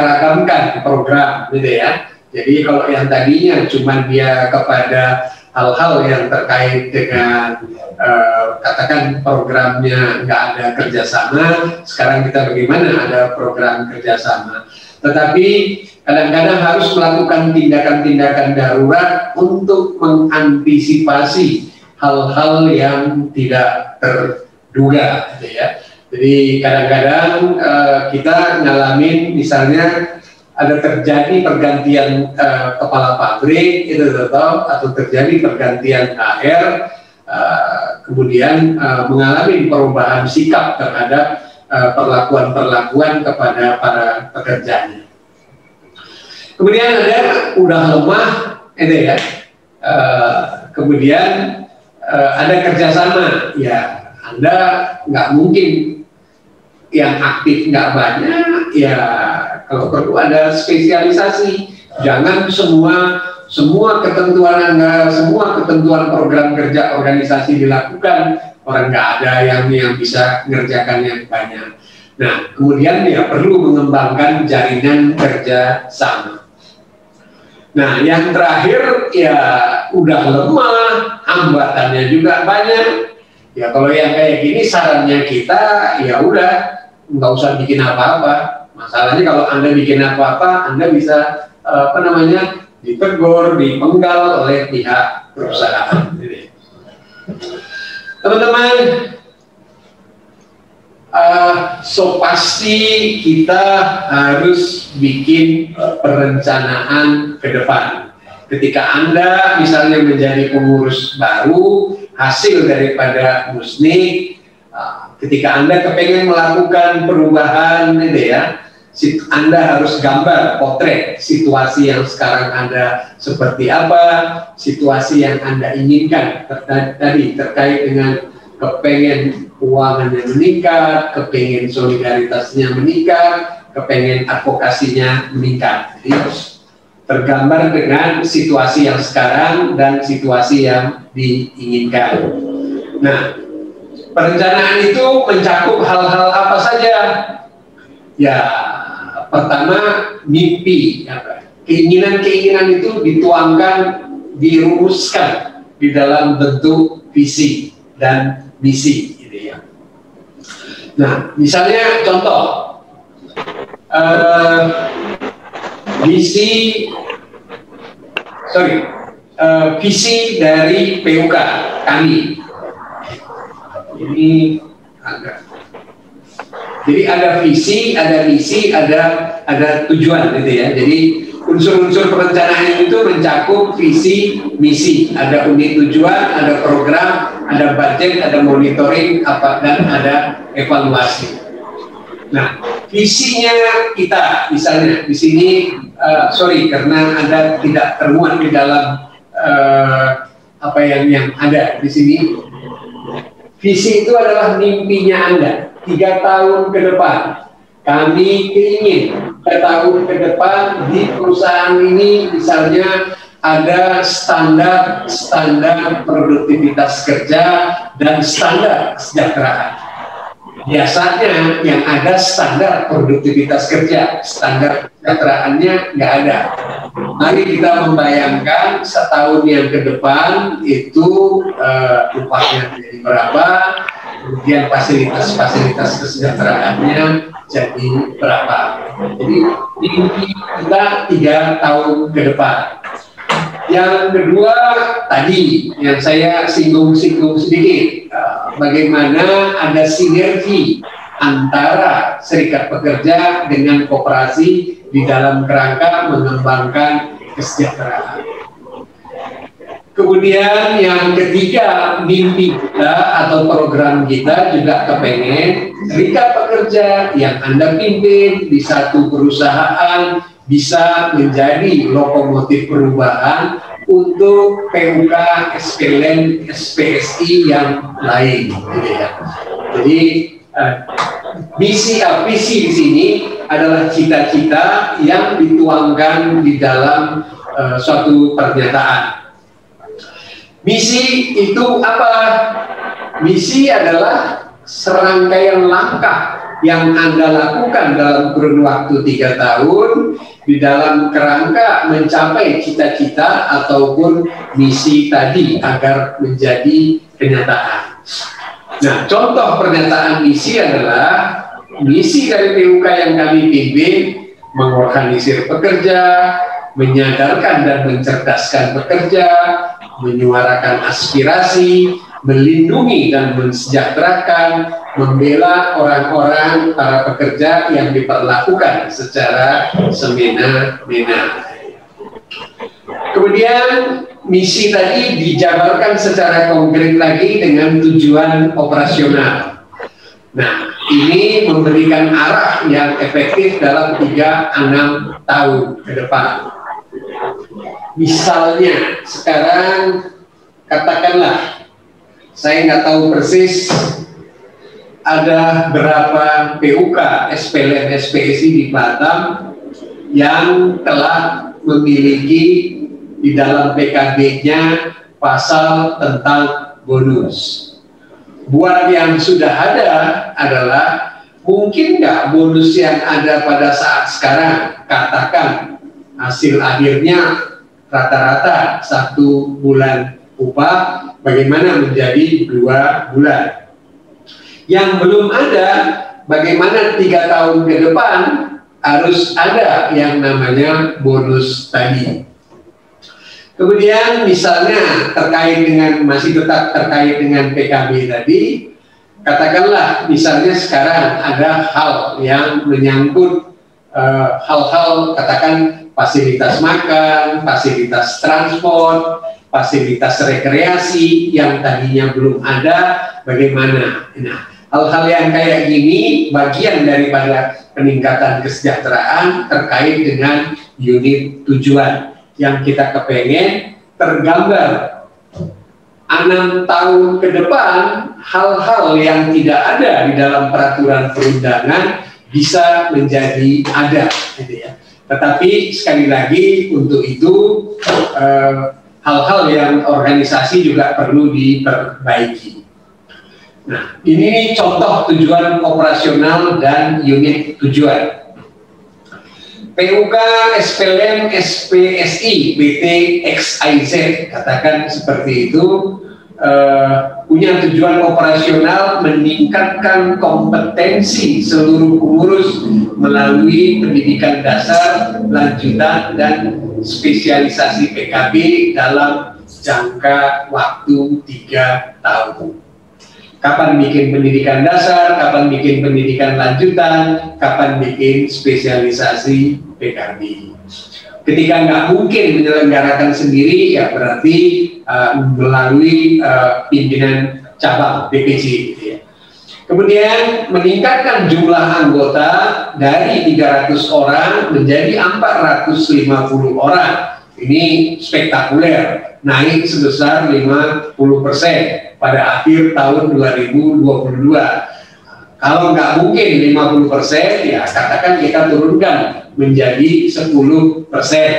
program, gitu ya jadi kalau yang tadinya cuma dia kepada hal-hal yang terkait dengan uh, katakan programnya nggak ada kerjasama, sekarang kita bagaimana ada program kerjasama. Tetapi kadang-kadang harus melakukan tindakan-tindakan darurat untuk mengantisipasi hal-hal yang tidak terduga, gitu ya. Jadi kadang-kadang uh, kita ngalamin misalnya ada terjadi pergantian uh, kepala pabrik itu atau atau terjadi pergantian HR uh, kemudian uh, mengalami perubahan sikap terhadap perlakuan-perlakuan uh, kepada para pekerjanya. Kemudian ada udah lemah itu ya. Uh, kemudian uh, ada kerjasama ya Anda nggak mungkin yang aktif nggak banyak, ya kalau perlu ada spesialisasi. Jangan semua semua ketentuan semua ketentuan program kerja organisasi dilakukan, orang nggak ada yang yang bisa mengerjakan yang banyak. Nah, kemudian ya perlu mengembangkan jaringan kerja sama. Nah, yang terakhir ya udah lemah, hambatannya juga banyak. Ya kalau yang kayak gini sarannya kita ya udah nggak usah bikin apa-apa. Masalahnya kalau anda bikin apa-apa, anda bisa eh, apa namanya ditegur, dipenggal oleh pihak perusahaan. Teman-teman, uh, so pasti kita harus bikin perencanaan ke depan. Ketika Anda misalnya menjadi pengurus baru, hasil daripada musnik, uh, ketika Anda kepengen melakukan perubahan, ini ya, anda harus gambar potret situasi yang sekarang Anda seperti apa, situasi yang Anda inginkan tadi terkait dengan kepengen keuangannya meningkat, kepengen solidaritasnya meningkat, kepengen advokasinya meningkat. Jadi harus tergambar dengan situasi yang sekarang dan situasi yang diinginkan. Nah, perencanaan itu mencakup hal-hal apa saja? Ya, pertama mimpi, keinginan-keinginan itu dituangkan, dirumuskan di dalam bentuk visi dan misi Nah, misalnya contoh, uh, visi, sorry, uh, visi dari PUK kami. Ini agak. Jadi ada visi, ada misi, ada ada tujuan gitu ya. Jadi unsur-unsur perencanaan itu mencakup visi, misi, ada unit tujuan, ada program, ada budget, ada monitoring, apa dan ada evaluasi. Nah, visinya kita misalnya di sini, uh, sorry karena anda tidak termuat di dalam uh, apa yang yang ada di sini. Visi itu adalah mimpinya anda tiga tahun ke depan. Kami ingin tiga tahun ke depan di perusahaan ini misalnya ada standar standar produktivitas kerja dan standar kesejahteraan. Biasanya yang ada standar produktivitas kerja, standar kesejahteraannya nggak ada. Mari kita membayangkan setahun yang ke depan itu uh, upahnya jadi berapa, kemudian fasilitas-fasilitas kesejahteraannya jadi berapa. Jadi ini kita tiga tahun ke depan. Yang kedua tadi yang saya singgung-singgung sedikit, uh, bagaimana ada sinergi antara serikat pekerja dengan kooperasi di dalam kerangka mengembangkan kesejahteraan. Kemudian yang ketiga, mimpi kita atau program kita juga kepengen serikat pekerja yang Anda pimpin di satu perusahaan bisa menjadi lokomotif perubahan untuk PUK, SPLN, SPSI yang lain. Gitu ya. Jadi uh, misi uh, visi di sini adalah cita-cita yang dituangkan di dalam uh, suatu pernyataan. Misi itu apa? Misi adalah serangkaian langkah yang Anda lakukan dalam kurun waktu tiga tahun di dalam kerangka mencapai cita-cita ataupun misi tadi agar menjadi kenyataan. Nah, contoh pernyataan misi adalah misi dari PUK yang kami pimpin mengorganisir pekerja, menyadarkan dan mencerdaskan pekerja, menyuarakan aspirasi, melindungi dan mensejahterakan, membela orang-orang para pekerja yang diperlakukan secara semena-mena. Kemudian misi tadi dijabarkan secara konkret lagi dengan tujuan operasional. Nah, ini memberikan arah yang efektif dalam 3-6 tahun ke depan. Misalnya, sekarang katakanlah saya nggak tahu persis ada berapa PUK SPLN SPSI di Batam yang telah memiliki di dalam PKB-nya pasal tentang bonus. Buat yang sudah ada adalah mungkin nggak bonus yang ada pada saat sekarang katakan hasil akhirnya rata-rata satu bulan upah bagaimana menjadi dua bulan yang belum ada bagaimana tiga tahun ke depan harus ada yang namanya bonus tadi. Kemudian misalnya terkait dengan masih tetap terkait dengan PKB tadi, katakanlah misalnya sekarang ada hal yang menyangkut eh, hal-hal katakan fasilitas makan, fasilitas transport, fasilitas rekreasi yang tadinya belum ada, bagaimana? Nah, hal-hal yang kayak gini bagian daripada peningkatan kesejahteraan terkait dengan unit tujuan yang kita kepengen tergambar enam tahun ke depan hal-hal yang tidak ada di dalam peraturan perundangan bisa menjadi ada gitu ya tetapi sekali lagi untuk itu eh, hal-hal yang organisasi juga perlu diperbaiki Nah, ini contoh tujuan operasional dan unit tujuan. PUK, SPLM, SPSI, BT, XIZ, katakan seperti itu, uh, punya tujuan operasional meningkatkan kompetensi seluruh pengurus melalui pendidikan dasar, lanjutan, dan spesialisasi PKB dalam jangka waktu tiga tahun kapan bikin pendidikan dasar, kapan bikin pendidikan lanjutan, kapan bikin spesialisasi PKB. Ketika nggak mungkin menyelenggarakan sendiri, ya berarti uh, melalui uh, pimpinan cabang DPC. Gitu ya. Kemudian meningkatkan jumlah anggota dari 300 orang menjadi 450 orang. Ini spektakuler, naik sebesar 50 persen pada akhir tahun 2022. Kalau nggak mungkin 50 persen, ya katakan kita turunkan menjadi 10 persen.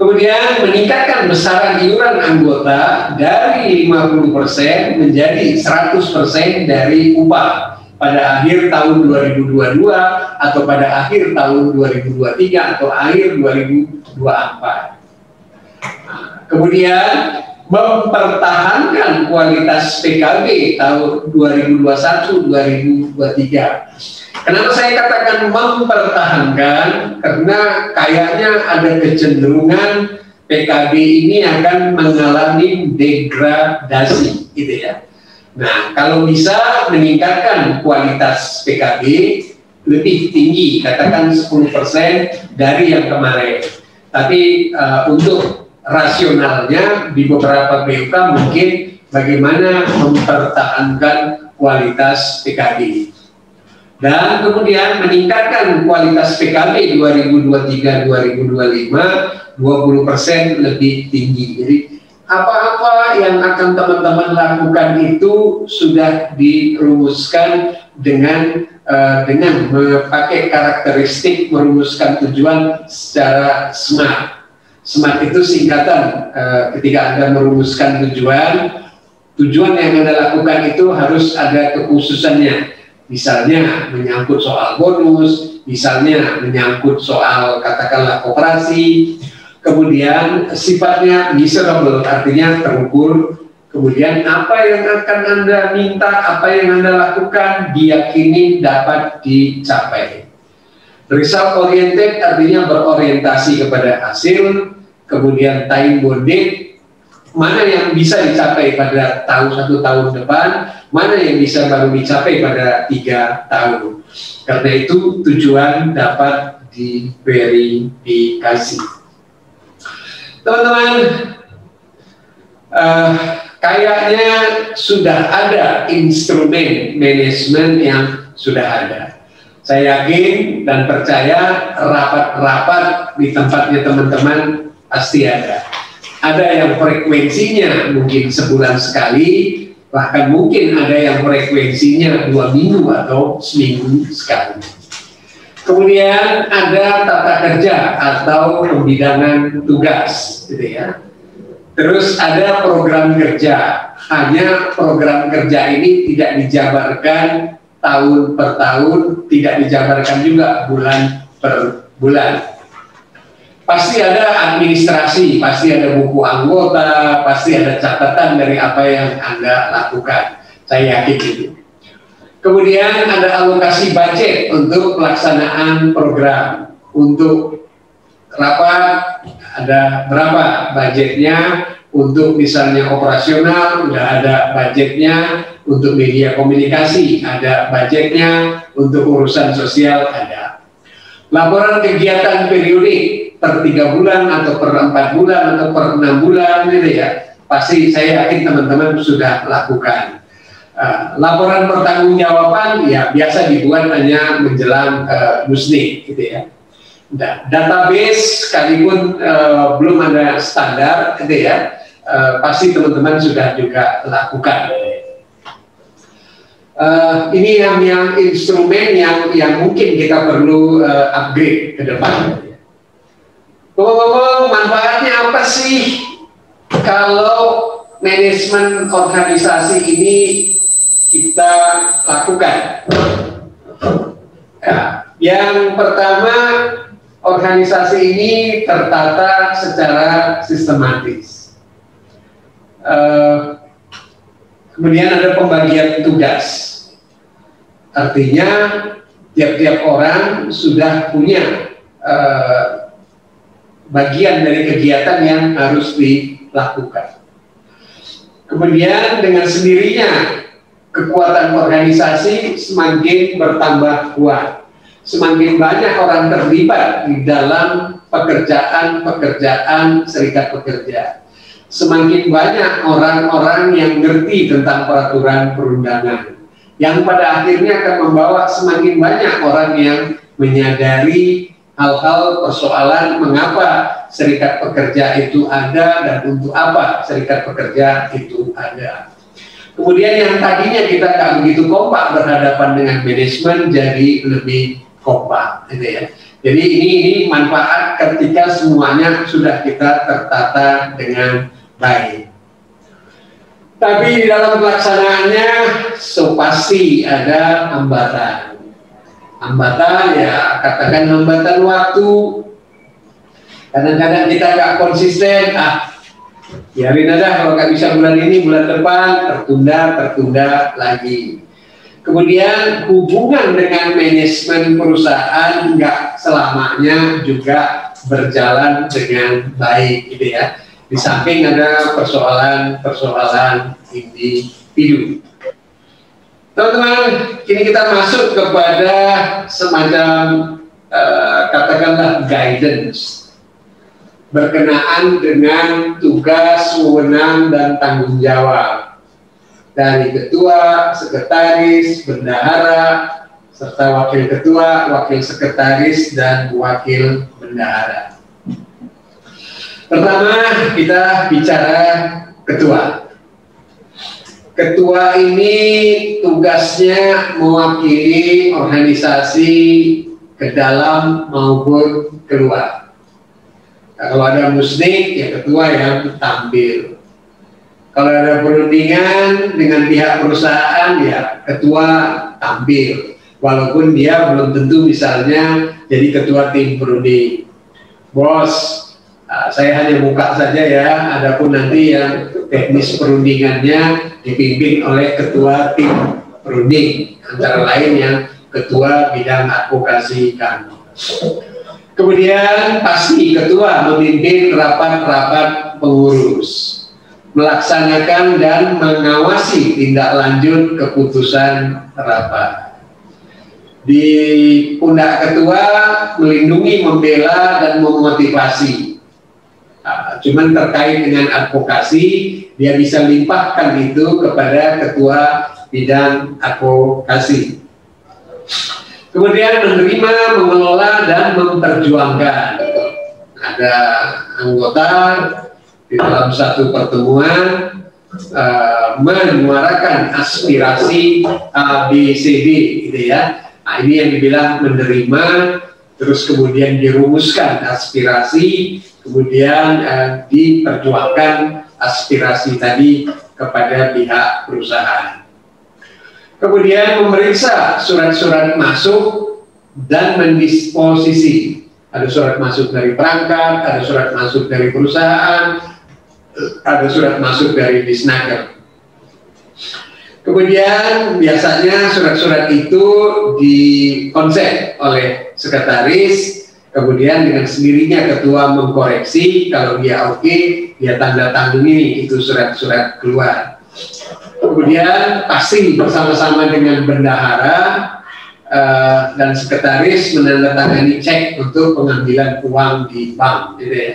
Kemudian meningkatkan besaran iuran anggota dari 50 persen menjadi 100 persen dari upah pada akhir tahun 2022 atau pada akhir tahun 2023 atau akhir 2024. kemudian mempertahankan kualitas PKB tahun 2021-2023. Kenapa saya katakan mempertahankan? Karena kayaknya ada kecenderungan PKB ini akan mengalami degradasi, gitu ya. Nah, kalau bisa meningkatkan kualitas PKB lebih tinggi, katakan 10% dari yang kemarin. Tapi uh, untuk rasionalnya di beberapa BUK mungkin bagaimana mempertahankan kualitas PKB dan kemudian meningkatkan kualitas PKB 2023-2025 20% lebih tinggi. Jadi apa-apa yang akan teman-teman lakukan itu sudah dirumuskan dengan uh, dengan memakai karakteristik merumuskan tujuan secara smart SMART itu singkatan uh, ketika Anda merumuskan tujuan, tujuan yang Anda lakukan itu harus ada kekhususannya. Misalnya menyangkut soal bonus, misalnya menyangkut soal katakanlah koperasi, kemudian sifatnya miserable artinya terukur, kemudian apa yang akan Anda minta, apa yang Anda lakukan diyakini dapat dicapai. Result oriented artinya berorientasi kepada hasil, kemudian time bonding, mana yang bisa dicapai pada tahun satu tahun depan, mana yang bisa baru dicapai pada tiga tahun. Karena itu tujuan dapat diverifikasi. Teman-teman, uh, kayaknya sudah ada instrumen manajemen yang sudah ada. Saya yakin dan percaya rapat-rapat di tempatnya teman-teman pasti ada. Ada yang frekuensinya mungkin sebulan sekali, Bahkan mungkin ada yang frekuensinya dua minggu atau seminggu sekali. Kemudian ada tata kerja atau pembidangan tugas, gitu ya. Terus ada program kerja. Hanya program kerja ini tidak dijabarkan tahun per tahun, tidak dijabarkan juga bulan per bulan pasti ada administrasi, pasti ada buku anggota, pasti ada catatan dari apa yang Anda lakukan. Saya yakin itu. Kemudian ada alokasi budget untuk pelaksanaan program. Untuk rapat ada berapa budgetnya untuk misalnya operasional, sudah ada budgetnya untuk media komunikasi, ada budgetnya untuk urusan sosial, ada. Laporan kegiatan periodik per tiga bulan atau per empat bulan atau per enam bulan gitu ya. Pasti saya yakin teman-teman sudah lakukan. Uh, laporan pertanggungjawaban ya biasa dibuat hanya menjelang uh, musnik gitu ya. Nah, database sekalipun uh, belum ada standar gitu ya uh, pasti teman-teman sudah juga lakukan uh, ini yang yang instrumen yang yang mungkin kita perlu uh, upgrade ke depan Ngomong-ngomong manfaatnya apa sih kalau manajemen organisasi ini kita lakukan? Ya, yang pertama organisasi ini tertata secara sistematis. Uh, kemudian ada pembagian tugas. Artinya tiap-tiap orang sudah punya uh, bagian dari kegiatan yang harus dilakukan. Kemudian dengan sendirinya kekuatan organisasi semakin bertambah kuat. Semakin banyak orang terlibat di dalam pekerjaan-pekerjaan serikat pekerja. Semakin banyak orang-orang yang ngerti tentang peraturan perundangan. Yang pada akhirnya akan membawa semakin banyak orang yang menyadari hal-hal persoalan mengapa serikat pekerja itu ada dan untuk apa serikat pekerja itu ada. Kemudian yang tadinya kita nggak begitu kompak berhadapan dengan manajemen jadi lebih kompak, gitu ya. Jadi ini, ini manfaat ketika semuanya sudah kita tertata dengan baik. Tapi di dalam pelaksanaannya so pasti ada hambatan. Hambatan ya katakan hambatan waktu. Kadang-kadang kita nggak konsisten ah biarin aja kalau nggak bisa bulan ini bulan depan tertunda tertunda lagi. Kemudian hubungan dengan manajemen perusahaan nggak selamanya juga berjalan dengan baik gitu ya di samping ada persoalan-persoalan individu. Teman-teman, kini kita masuk kepada semacam uh, katakanlah guidance. Berkenaan dengan tugas, wewenang dan tanggung jawab. Dari ketua, sekretaris, bendahara, serta wakil ketua, wakil sekretaris dan wakil bendahara. Pertama kita bicara ketua. Ketua ini tugasnya mewakili organisasi ke dalam maupun keluar. Nah, kalau ada musnik, ya ketua yang tampil. Kalau ada perundingan dengan pihak perusahaan, ya ketua tampil. Walaupun dia belum tentu misalnya jadi ketua tim perunding. Bos, saya hanya buka saja ya, adapun nanti yang teknis perundingannya dipimpin oleh ketua tim perunding, antara lain yang ketua bidang advokasi kami. Kemudian pasti ketua memimpin rapat-rapat pengurus, melaksanakan dan mengawasi tindak lanjut keputusan rapat. Di pundak ketua melindungi, membela, dan memotivasi Ah, cuman terkait dengan advokasi, dia bisa limpahkan itu kepada ketua bidang advokasi. Kemudian menerima, mengelola, dan memperjuangkan. Ada anggota di dalam satu pertemuan uh, menyuarakan aspirasi A, B, C, D gitu ya. Nah, ini yang dibilang menerima, terus kemudian dirumuskan aspirasi, kemudian uh, diperjuangkan aspirasi tadi kepada pihak perusahaan. Kemudian memeriksa surat-surat masuk dan mendisposisi. Ada surat masuk dari perangkat, ada surat masuk dari perusahaan, ada surat masuk dari Disnaker. Kemudian biasanya surat-surat itu dikonsep oleh sekretaris, kemudian dengan sendirinya ketua mengkoreksi, kalau dia oke, dia tanda tangani itu surat-surat keluar. Kemudian pasti bersama-sama dengan bendahara uh, dan sekretaris menandatangani cek untuk pengambilan uang di bank, gitu ya.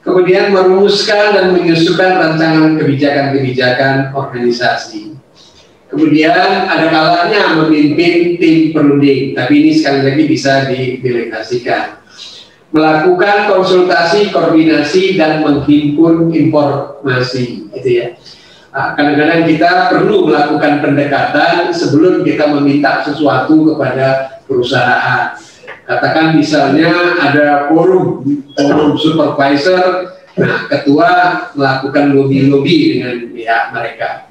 Kemudian merumuskan dan menyusukan rancangan kebijakan-kebijakan organisasi. Kemudian ada kalanya memimpin tim perunding, tapi ini sekali lagi bisa didelegasikan. Melakukan konsultasi, koordinasi, dan menghimpun informasi, gitu ya. Ah, kadang-kadang kita perlu melakukan pendekatan sebelum kita meminta sesuatu kepada perusahaan Katakan misalnya ada forum, forum supervisor, nah ketua melakukan lobby-lobby dengan pihak mereka.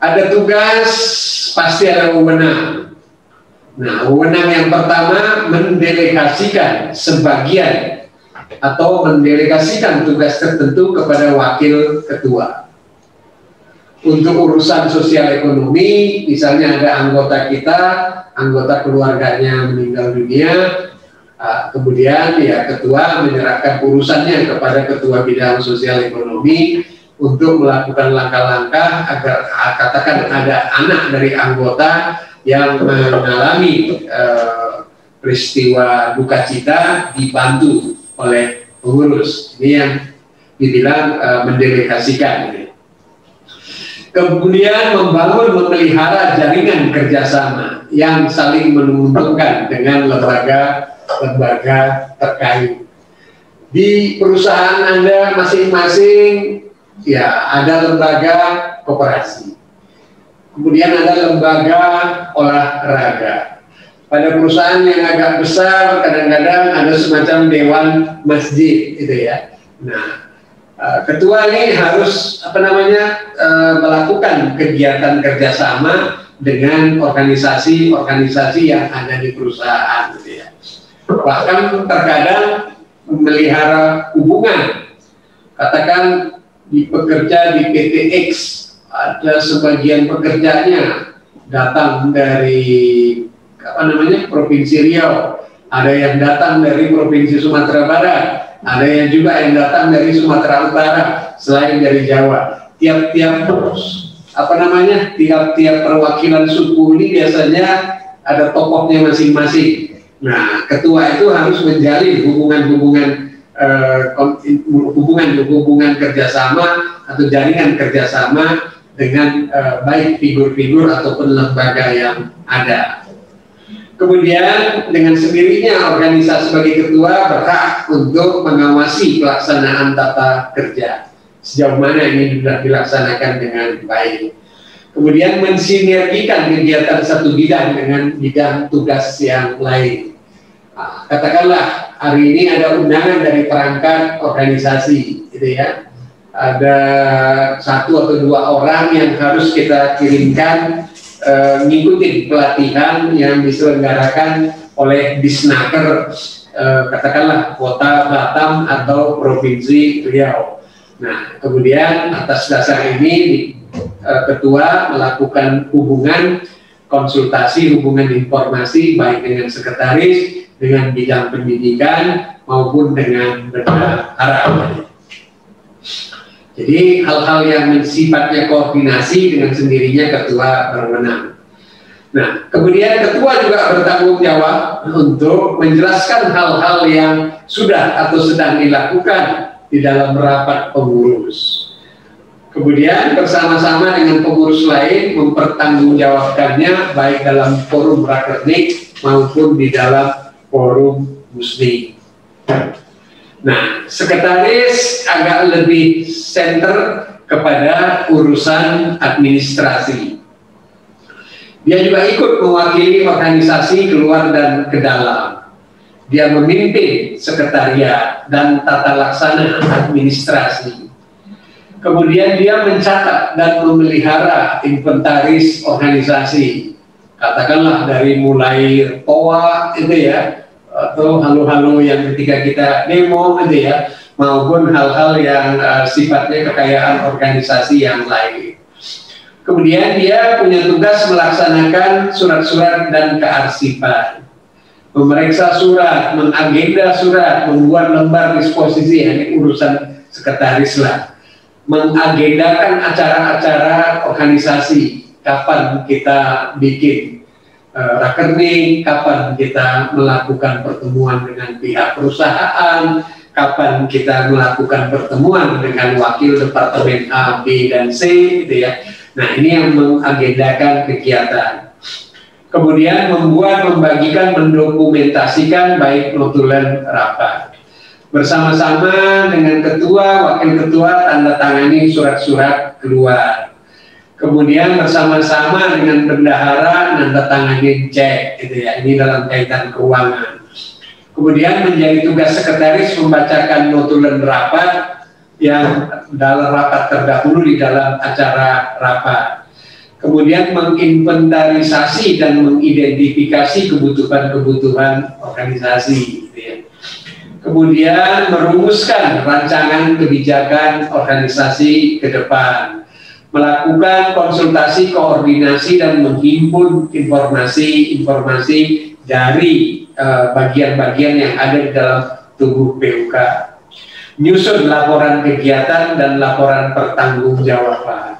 Ada tugas, pasti ada wewenang. Nah, wewenang yang pertama mendelegasikan sebagian atau mendelegasikan tugas tertentu kepada wakil ketua. Untuk urusan sosial ekonomi, misalnya ada anggota kita, anggota keluarganya meninggal dunia, uh, kemudian ya ketua menyerahkan urusannya kepada ketua bidang sosial ekonomi untuk melakukan langkah-langkah agar uh, katakan ada anak dari anggota yang mengalami uh, peristiwa duka cita dibantu oleh pengurus. Ini yang dibilang uh, mendelegasikan. Kemudian membangun memelihara jaringan kerjasama yang saling menguntungkan dengan lembaga-lembaga terkait. Di perusahaan Anda masing-masing ya ada lembaga koperasi. Kemudian ada lembaga olahraga. Pada perusahaan yang agak besar kadang-kadang ada semacam dewan masjid gitu ya. Nah, Eh, ketua ini harus apa namanya uh, melakukan kegiatan kerjasama dengan organisasi-organisasi yang ada di perusahaan, gitu ya. Bahkan terkadang melihara hubungan. Katakan di pekerja di PT X ada sebagian pekerjanya datang dari apa namanya provinsi Riau, ada yang datang dari provinsi Sumatera Barat, ada yang juga yang datang dari Sumatera Utara selain dari Jawa. Tiap-tiap apa namanya? Tiap-tiap perwakilan suku ini biasanya ada tokohnya masing-masing. Nah, ketua itu harus menjalin hubungan-hubungan hubungan-hubungan uh, kerjasama atau jaringan kerjasama dengan uh, baik figur-figur ataupun lembaga yang ada. Kemudian dengan sendirinya organisasi sebagai ketua berhak untuk mengawasi pelaksanaan tata kerja. Sejauh mana ini sudah dilaksanakan dengan baik. Kemudian mensinergikan kegiatan satu bidang dengan bidang tugas yang lain. Nah, katakanlah hari ini ada undangan dari perangkat organisasi, gitu ya. Ada satu atau dua orang yang harus kita kirimkan uh, ngikutin pelatihan yang diselenggarakan oleh Disnaker uh, katakanlah kota Batam atau provinsi Riau. Nah, kemudian atas dasar ini uh, ketua melakukan hubungan konsultasi, hubungan informasi baik dengan sekretaris, dengan bidang pendidikan maupun dengan bendahara. Jadi hal-hal yang sifatnya koordinasi dengan sendirinya ketua berwenang. Nah, kemudian ketua juga bertanggung jawab untuk menjelaskan hal-hal yang sudah atau sedang dilakukan di dalam rapat pengurus. Kemudian bersama-sama dengan pengurus lain mempertanggungjawabkannya baik dalam forum rakernik maupun di dalam forum muslim. Nah, sekretaris agak lebih center kepada urusan administrasi. Dia juga ikut mewakili organisasi keluar dan ke dalam. Dia memimpin sekretariat dan tata laksana administrasi. Kemudian dia mencatat dan memelihara inventaris organisasi. Katakanlah dari mulai POA itu ya, atau halu-halu yang ketika kita demo gitu ya, maupun hal-hal yang uh, sifatnya kekayaan organisasi yang lain. Kemudian dia punya tugas melaksanakan surat-surat dan kearsipan. Memeriksa surat, mengagenda surat, membuat lembar disposisi, ini urusan sekretaris lah. Mengagendakan acara-acara organisasi, kapan kita bikin uh, rakernik, kapan kita melakukan pertemuan dengan pihak perusahaan, kapan kita melakukan pertemuan dengan wakil departemen A, B, dan C, gitu ya Nah, ini yang mengagendakan kegiatan. Kemudian membuat, membagikan, mendokumentasikan baik notulen rapat. Bersama-sama dengan ketua, wakil ketua, tanda tangani surat-surat keluar. Kemudian bersama-sama dengan bendahara, tanda tangani cek, gitu ya. Ini dalam kaitan keuangan. Kemudian menjadi tugas sekretaris membacakan notulen rapat, yang dalam rapat terdahulu di dalam acara rapat. Kemudian menginventarisasi dan mengidentifikasi kebutuhan-kebutuhan organisasi. Gitu ya. Kemudian merumuskan rancangan kebijakan organisasi ke depan. Melakukan konsultasi, koordinasi, dan menghimpun informasi-informasi dari eh, bagian-bagian uh, yang ada di dalam tubuh PUK nyusun laporan kegiatan dan laporan pertanggungjawaban.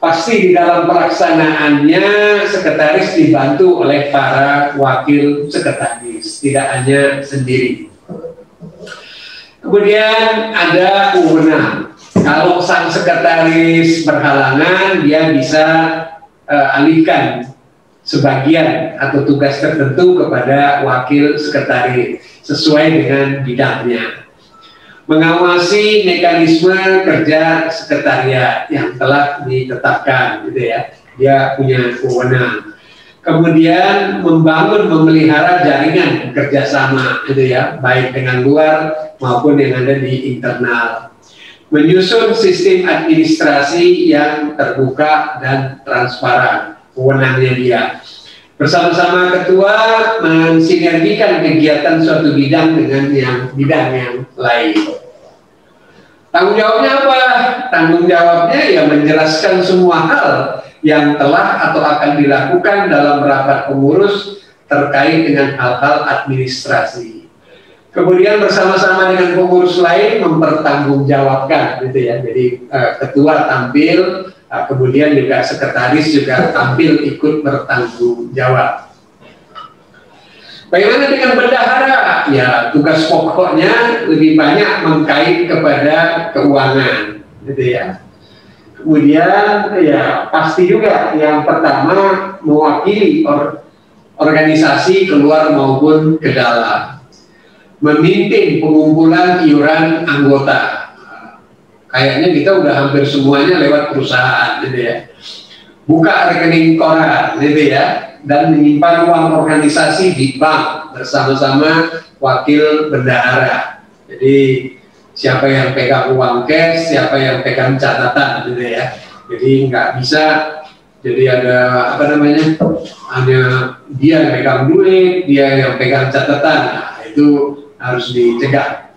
Pasti di dalam pelaksanaannya sekretaris dibantu oleh para wakil sekretaris, tidak hanya sendiri. Kemudian ada wewenang. Kalau sang sekretaris berhalangan, dia bisa uh, alihkan sebagian atau tugas tertentu kepada wakil sekretaris sesuai dengan bidangnya. Mengawasi mekanisme kerja sekretariat yang telah ditetapkan gitu ya. Dia punya kewenangan. Kemudian membangun memelihara jaringan kerjasama gitu ya baik dengan luar maupun yang ada di internal menyusun sistem administrasi yang terbuka dan transparan kewenangannya dia bersama-sama ketua mensinergikan kegiatan suatu bidang dengan yang bidang yang lain. Tanggung jawabnya apa? Tanggung jawabnya ya menjelaskan semua hal yang telah atau akan dilakukan dalam rapat pengurus terkait dengan hal-hal administrasi. Kemudian bersama-sama dengan pengurus lain mempertanggungjawabkan gitu ya. Jadi uh, ketua tampil, uh, kemudian juga sekretaris juga tampil ikut bertanggung jawab. Bagaimana dengan bendahara? Ya, tugas pokoknya lebih banyak mengkait kepada keuangan, gitu ya. Kemudian ya pasti juga yang pertama mewakili or, organisasi keluar maupun ke dalam. Memimpin pengumpulan iuran anggota. Kayaknya kita udah hampir semuanya lewat perusahaan, gitu ya. Buka rekening koran, gitu ya dan menyimpan uang organisasi di bank bersama-sama wakil bendahara. Jadi siapa yang pegang uang cash, siapa yang pegang catatan gitu ya. Jadi nggak bisa jadi ada apa namanya hanya dia yang pegang duit, dia yang pegang catatan. Nah, itu harus dicegah.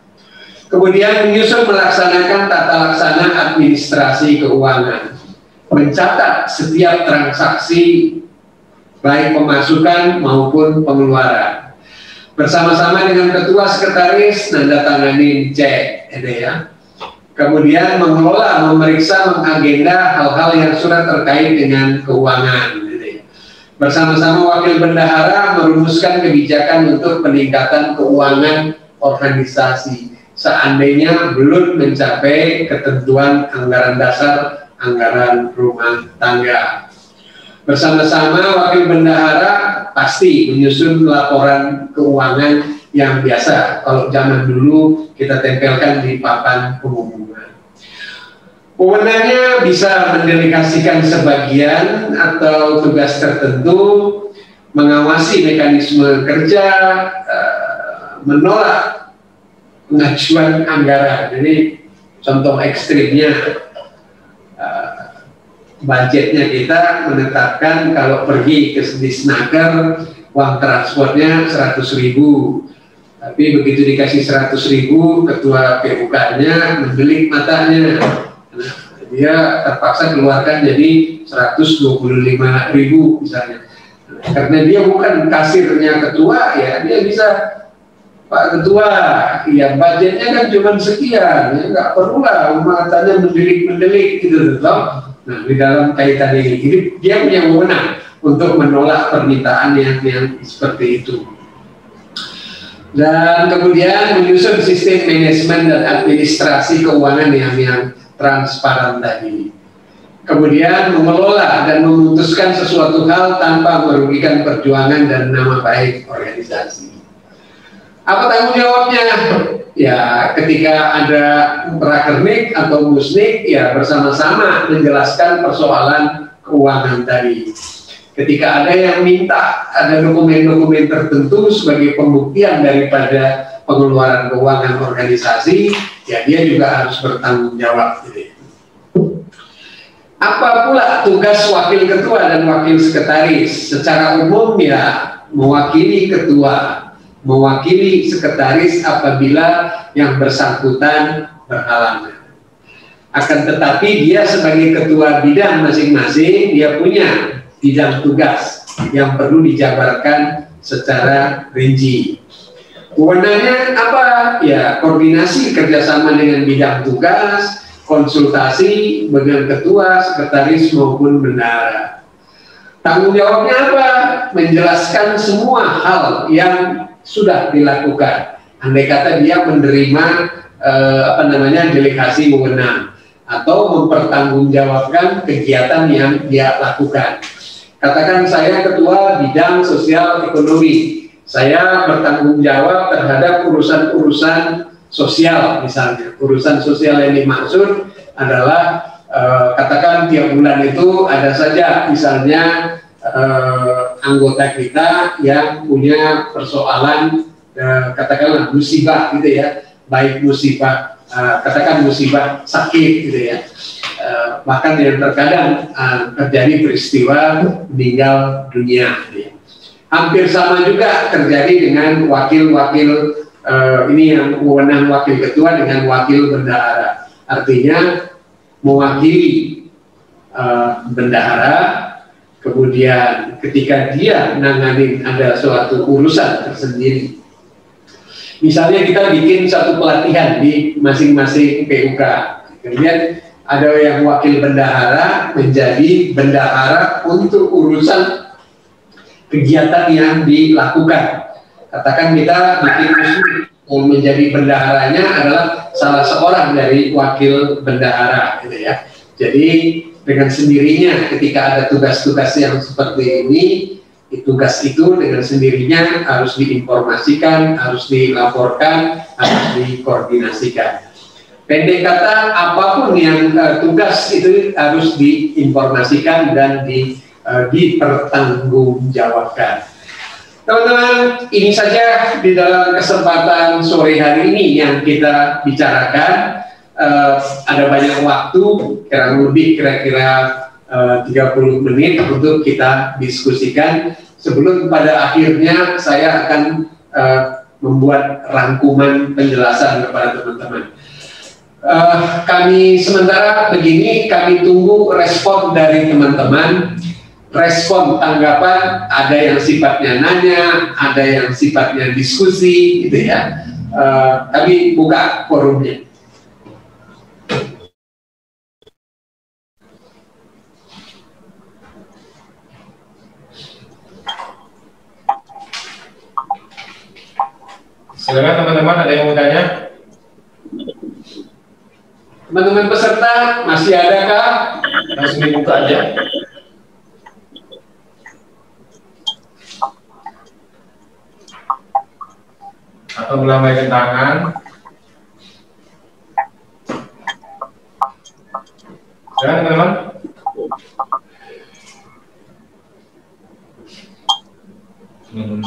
Kemudian menyusun melaksanakan tata laksana administrasi keuangan, mencatat setiap transaksi baik pemasukan maupun pengeluaran. Bersama-sama dengan ketua sekretaris nanda tangani cek, ini ya. Kemudian mengelola, memeriksa, mengagenda hal-hal yang sudah terkait dengan keuangan. Bersama-sama wakil bendahara merumuskan kebijakan untuk peningkatan keuangan organisasi seandainya belum mencapai ketentuan anggaran dasar anggaran rumah tangga. Bersama-sama wakil bendahara pasti menyusun laporan keuangan yang biasa. Kalau zaman dulu kita tempelkan di papan pengumuman. Wewenangnya bisa mendelegasikan sebagian atau tugas tertentu, mengawasi mekanisme kerja, uh, menolak pengajuan anggaran. Jadi contoh ekstrimnya. Uh, budgetnya kita menetapkan kalau pergi ke Disnaker uang transportnya 100 ribu. Tapi begitu dikasih 100 ribu ketua PUK-nya mendelik matanya dia terpaksa keluarkan jadi 125 ribu misalnya. Karena dia bukan kasirnya ketua ya dia bisa Pak Ketua ya budgetnya kan cuma sekian ya nggak perlu lah matanya mendelik-mendelik gitu loh nah di dalam kaitan ini ini dia punya wewenang untuk menolak permintaan yang, yang seperti itu. Dan kemudian menyusun sistem manajemen dan administrasi keuangan yang yang transparan tadi. Kemudian mengelola dan memutuskan sesuatu hal tanpa merugikan perjuangan dan nama baik organisasi. Apa tanggung jawabnya? Ya, ketika ada prakernik atau musnik, ya bersama-sama menjelaskan persoalan keuangan tadi. Ketika ada yang minta ada dokumen-dokumen tertentu sebagai pembuktian daripada pengeluaran keuangan organisasi, ya dia juga harus bertanggung jawab. Gitu. Apa pula tugas wakil ketua dan wakil sekretaris? Secara umum ya mewakili ketua, mewakili sekretaris apabila yang bersangkutan berhalangan. Akan tetapi dia sebagai ketua bidang masing-masing, dia punya bidang tugas yang perlu dijabarkan secara rinci. Kewenangannya apa? Ya, koordinasi kerjasama dengan bidang tugas, konsultasi dengan ketua, sekretaris maupun bendara. Tanggung jawabnya apa? Menjelaskan semua hal yang sudah dilakukan. Andai kata dia menerima eh, apa namanya delegasi wewenang atau mempertanggungjawabkan kegiatan yang dia lakukan. Katakan saya ketua bidang sosial ekonomi, saya bertanggung jawab terhadap urusan-urusan sosial misalnya. Urusan sosial yang dimaksud adalah eh, katakan tiap bulan itu ada saja misalnya eh, anggota kita yang punya persoalan eh, katakanlah musibah gitu ya, baik musibah eh, katakan musibah sakit gitu ya. Uh, bahkan yang terkadang uh, terjadi peristiwa meninggal dunia. Gitu ya hampir sama juga terjadi dengan wakil-wakil uh, ini yang wewenang wakil ketua dengan wakil bendahara. Artinya mewakili uh, bendahara, kemudian ketika dia menangani ada suatu urusan tersendiri. Misalnya kita bikin satu pelatihan di masing-masing PUK, kemudian ada yang wakil bendahara menjadi bendahara untuk urusan kegiatan yang dilakukan. Katakan kita yang menjadi bendaharanya adalah salah seorang dari wakil bendahara, gitu ya. Jadi dengan sendirinya ketika ada tugas-tugas yang seperti ini, tugas itu dengan sendirinya harus diinformasikan, harus dilaporkan, harus dikoordinasikan. Pendek kata, apa pun yang uh, tugas itu harus diinformasikan dan di uh, dipertanggungjawabkan. Teman-teman, ini saja di dalam kesempatan sore hari ini yang kita bicarakan. Uh, ada banyak waktu, kurang lebih kira-kira uh, 30 menit untuk kita diskusikan. Sebelum pada akhirnya saya akan uh, membuat rangkuman penjelasan kepada teman-teman. Uh, kami sementara begini, kami tunggu respon dari teman-teman respon tanggapan ada yang sifatnya nanya, ada yang sifatnya diskusi, gitu ya. Uh, kami buka forumnya. Silakan teman-teman ada yang mau tanya? Teman-teman peserta masih adakah? Langsung dibuka aja. Atau melambaikan tangan Silakan teman-teman. Hmm.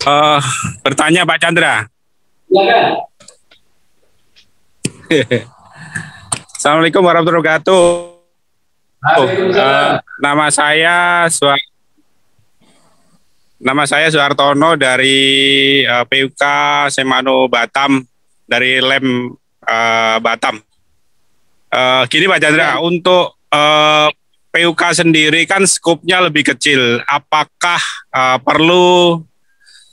Eh, bertanya Pak Chandra. Silakan. Assalamualaikum warahmatullahi wabarakatuh. Eh, nama saya Suar Nama saya Suhartono dari eh, PUK Semano Batam dari Lem eh, Batam. Eh, gini Pak Chandra, untuk eh, PUK sendiri kan skupnya lebih kecil. Apakah eh, perlu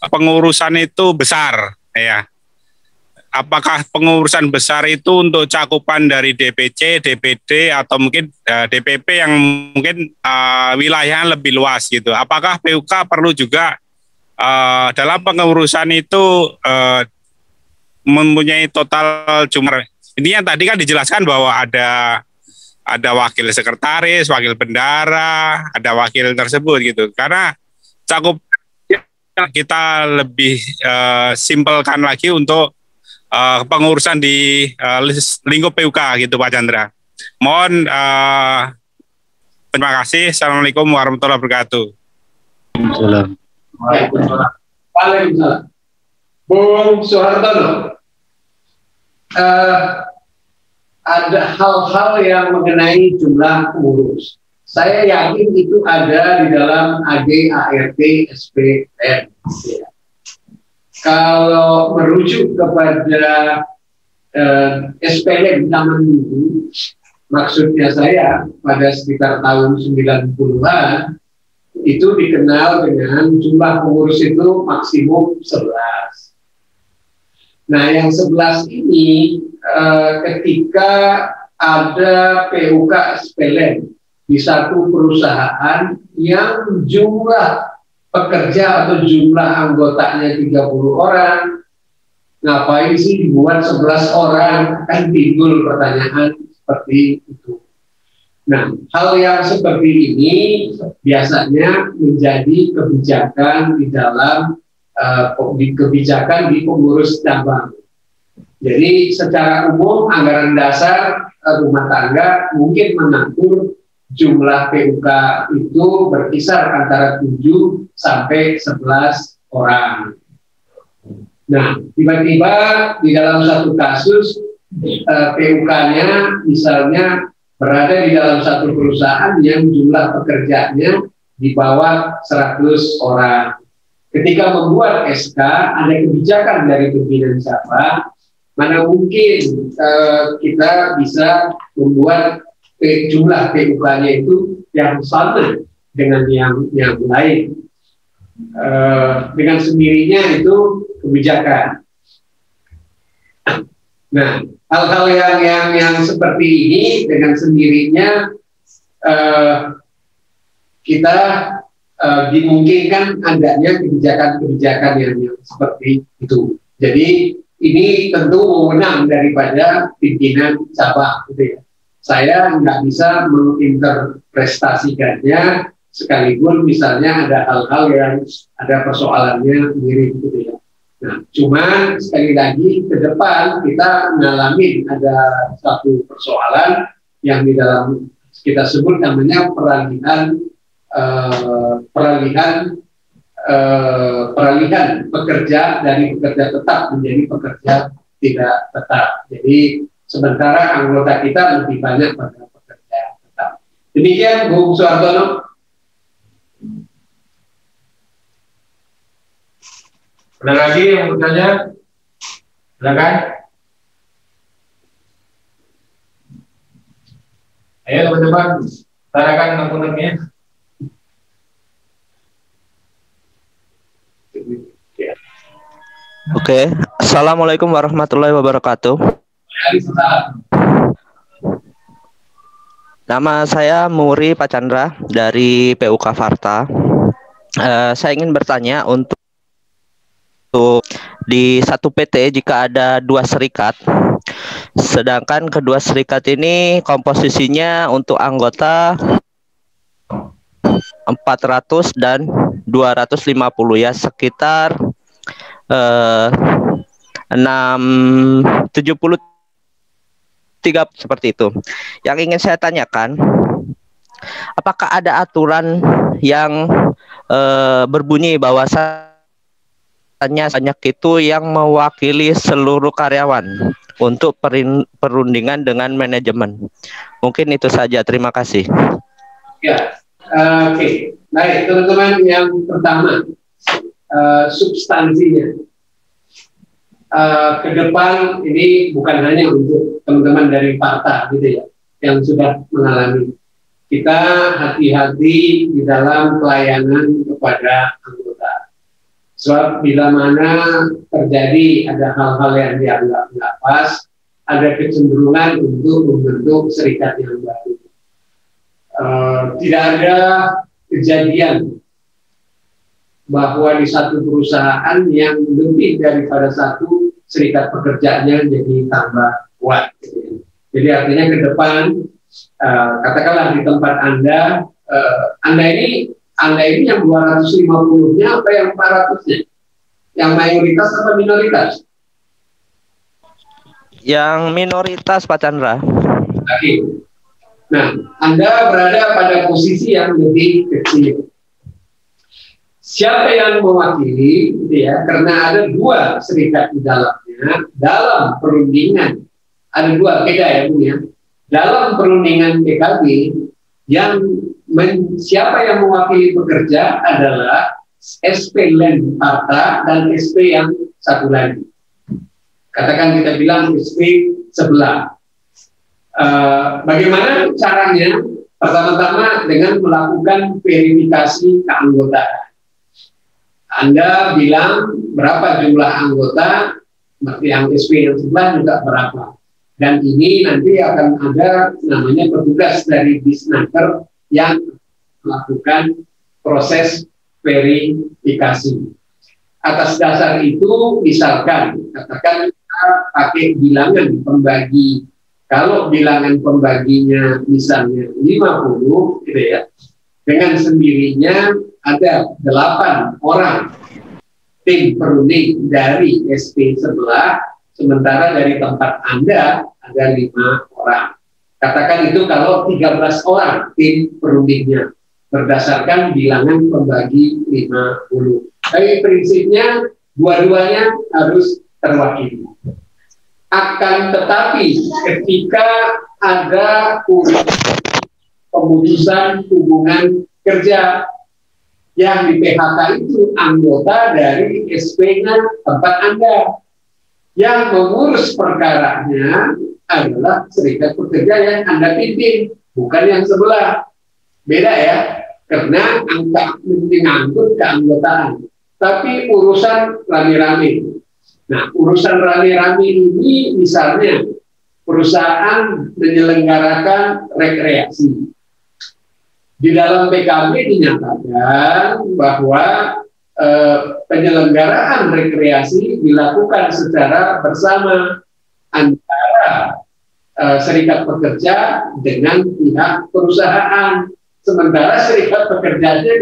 pengurusan itu besar? Ya, apakah pengurusan besar itu untuk cakupan dari DPC, DPD atau mungkin eh, DPP yang mungkin eh, wilayahnya lebih luas gitu. Apakah PUK perlu juga eh, dalam pengurusan itu eh, mempunyai total jumlah ini yang tadi kan dijelaskan bahwa ada ada wakil sekretaris, wakil bendara, ada wakil tersebut gitu. Karena cakup kita lebih eh, simpelkan lagi untuk uh, pengurusan di uh, lingkup PUK gitu Pak Chandra. Mohon uh, terima kasih. Assalamualaikum warahmatullahi wabarakatuh. Salam. Waalaikumsalam. Waalaikumsalam. Bung Soehartono, eh, ada hal-hal yang mengenai jumlah pengurus. Saya yakin itu ada di dalam AG, ART, SPM. Ya. Kalau merujuk kepada eh, SPM zaman dulu, maksudnya saya pada sekitar tahun 90-an, itu dikenal dengan jumlah pengurus itu maksimum 11. Nah, yang 11 ini eh, ketika ada PUK SPLN di satu perusahaan yang jumlah pekerja atau jumlah anggotanya 30 orang, ngapain sih dibuat 11 orang? Kan timbul pertanyaan seperti itu. Nah, hal yang seperti ini biasanya menjadi kebijakan di dalam uh, kebijakan di pengurus cabang. Jadi secara umum anggaran dasar uh, rumah tangga mungkin mengatur jumlah PUK itu berkisar antara 7 sampai 11 orang. Nah, tiba-tiba di dalam satu kasus uh, PUK-nya misalnya berada di dalam satu perusahaan yang jumlah pekerjanya di bawah 100 orang. Ketika membuat SK, ada kebijakan dari pimpinan siapa, mana mungkin uh, kita bisa membuat jumlah PUK-nya itu yang sama dengan yang yang lain. Uh, dengan sendirinya itu kebijakan. Nah, hal-hal yang yang yang seperti ini dengan sendirinya uh, kita uh, dimungkinkan adanya kebijakan-kebijakan yang, yang seperti itu. Jadi ini tentu wewenang daripada pimpinan cabang, gitu ya. Saya nggak bisa menginterpretasikannya sekalipun misalnya ada hal-hal yang ada persoalannya mirip gitu ya. Nah, cuman sekali lagi ke depan kita mengalami ada satu persoalan yang di dalam kita sebut namanya peralihan eh, peralihan eh, peralihan pekerja dari pekerja tetap menjadi pekerja tidak tetap. Jadi sementara anggota kita lebih banyak pada pekerja tetap. Demikian Bung Suartono. Ada lagi yang bertanya? Silakan. Ayo teman-teman, tanyakan akuntannya. Oke, assalamualaikum warahmatullahi wabarakatuh. Nama saya Muri Pak Chandra dari PUK Farta. Eh, saya ingin bertanya untuk di satu PT jika ada dua serikat, sedangkan kedua serikat ini komposisinya untuk anggota 400 dan 250 ya sekitar eh 6 70 tiga seperti itu. Yang ingin saya tanyakan, apakah ada aturan yang eh, berbunyi bahwasannya banyak itu yang mewakili seluruh karyawan untuk perundingan dengan manajemen? Mungkin itu saja. Terima kasih. Ya, uh, oke. Okay. Baik, teman-teman yang pertama uh, substansinya. Uh, ke depan ini bukan hanya untuk teman-teman dari Parta gitu ya yang sudah mengalami. Kita hati-hati di dalam pelayanan kepada anggota. Sebab bila mana terjadi ada hal-hal yang dianggap tidak pas, ada kecenderungan untuk membentuk serikat yang baru. Uh, tidak ada kejadian bahwa di satu perusahaan yang lebih daripada satu serikat pekerjaannya jadi tambah kuat. Jadi artinya ke depan uh, katakanlah di tempat anda, uh, anda ini anda ini yang 250-nya apa yang 400-nya? Yang mayoritas atau minoritas? Yang minoritas Pak Chandra. Oke. Nah, Anda berada pada posisi yang lebih kecil siapa yang mewakili gitu ya karena ada dua serikat di dalamnya dalam perundingan. Ada dua beda ya bu ya. Dalam perundingan PKB yang men, siapa yang mewakili pekerja adalah SP Len Parta dan SP yang satu lagi. Katakan kita bilang SP sebelah. Uh, bagaimana caranya? Pertama-tama dengan melakukan verifikasi keanggotaan anda bilang berapa jumlah anggota, yang SP yang sebelah juga berapa. Dan ini nanti akan ada namanya petugas dari Disnaker yang melakukan proses verifikasi. Atas dasar itu, misalkan, katakan kita pakai bilangan pembagi. Kalau bilangan pembaginya misalnya 50, gitu ya, dengan sendirinya ada delapan orang tim perunding dari SP sebelah, sementara dari tempat Anda ada lima orang. Katakan itu kalau 13 orang tim perundingnya berdasarkan bilangan pembagi 50. Tapi prinsipnya dua-duanya harus terwakili. Akan tetapi ketika ada pemutusan hubungan kerja yang di PHK itu anggota dari SP-nya tempat Anda. Yang mengurus perkaranya adalah serikat pekerja yang Anda pimpin, bukan yang sebelah. Beda ya, karena angka menyangkut keanggotaan. Tapi urusan rame-rame. Nah, urusan rame-rame ini misalnya perusahaan menyelenggarakan rekreasi di dalam PKB dinyatakan bahwa eh, penyelenggaraan rekreasi dilakukan secara bersama antara eh, serikat pekerja dengan pihak perusahaan. Sementara serikat pekerjanya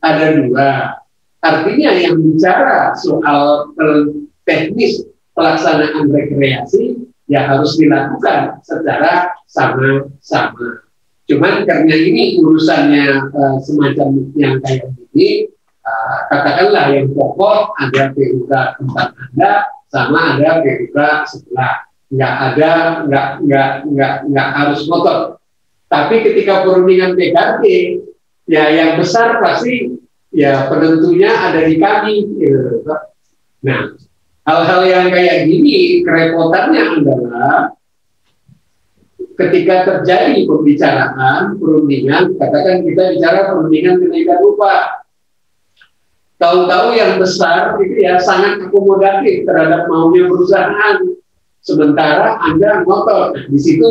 ada dua. Artinya yang bicara soal teknis pelaksanaan rekreasi ya harus dilakukan secara sama-sama. Cuman karena ini urusannya uh, semacam yang kayak gini, uh, katakanlah yang pokok ada PUK tempat Anda sama ada PUK sebelah. Nggak ada, nggak, nggak, nggak, nggak harus ngotot. Tapi ketika perundingan PKP, ya yang besar pasti ya penentunya ada di kami. Gitu. Nah, hal-hal yang kayak gini kerepotannya adalah ketika terjadi pembicaraan perundingan, katakan kita bicara perundingan kenaikan upah, tahu-tahu yang besar itu ya sangat akomodatif terhadap maunya perusahaan, sementara anda ngotot, nah, di situ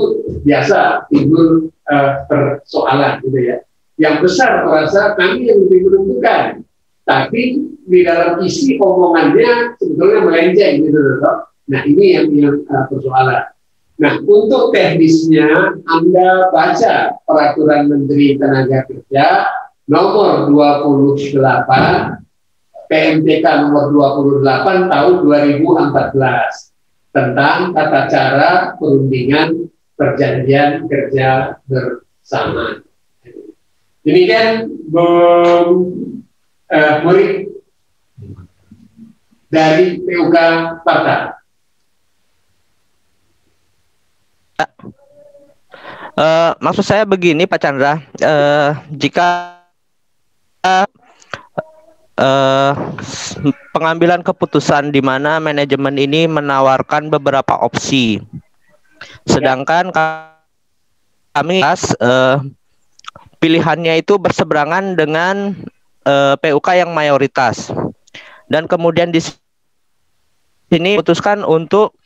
biasa timbul uh, persoalan gitu ya. Yang besar merasa kami yang lebih menentukan, tapi di dalam isi omongannya sebetulnya melenceng gitu loh. Nah ini yang yang uh, persoalan. Nah, untuk teknisnya Anda baca peraturan Menteri Tenaga Kerja nomor 28 PMTK nomor 28 tahun 2014 tentang tata cara perundingan perjanjian kerja bersama. Demikian Bung uh, Murid dari PUK Parta. Uh, maksud saya begini Pak Chandra, uh, jika uh, pengambilan keputusan di mana manajemen ini menawarkan beberapa opsi, sedangkan kami uh, pilihannya itu berseberangan dengan uh, PUK yang mayoritas, dan kemudian di sini putuskan untuk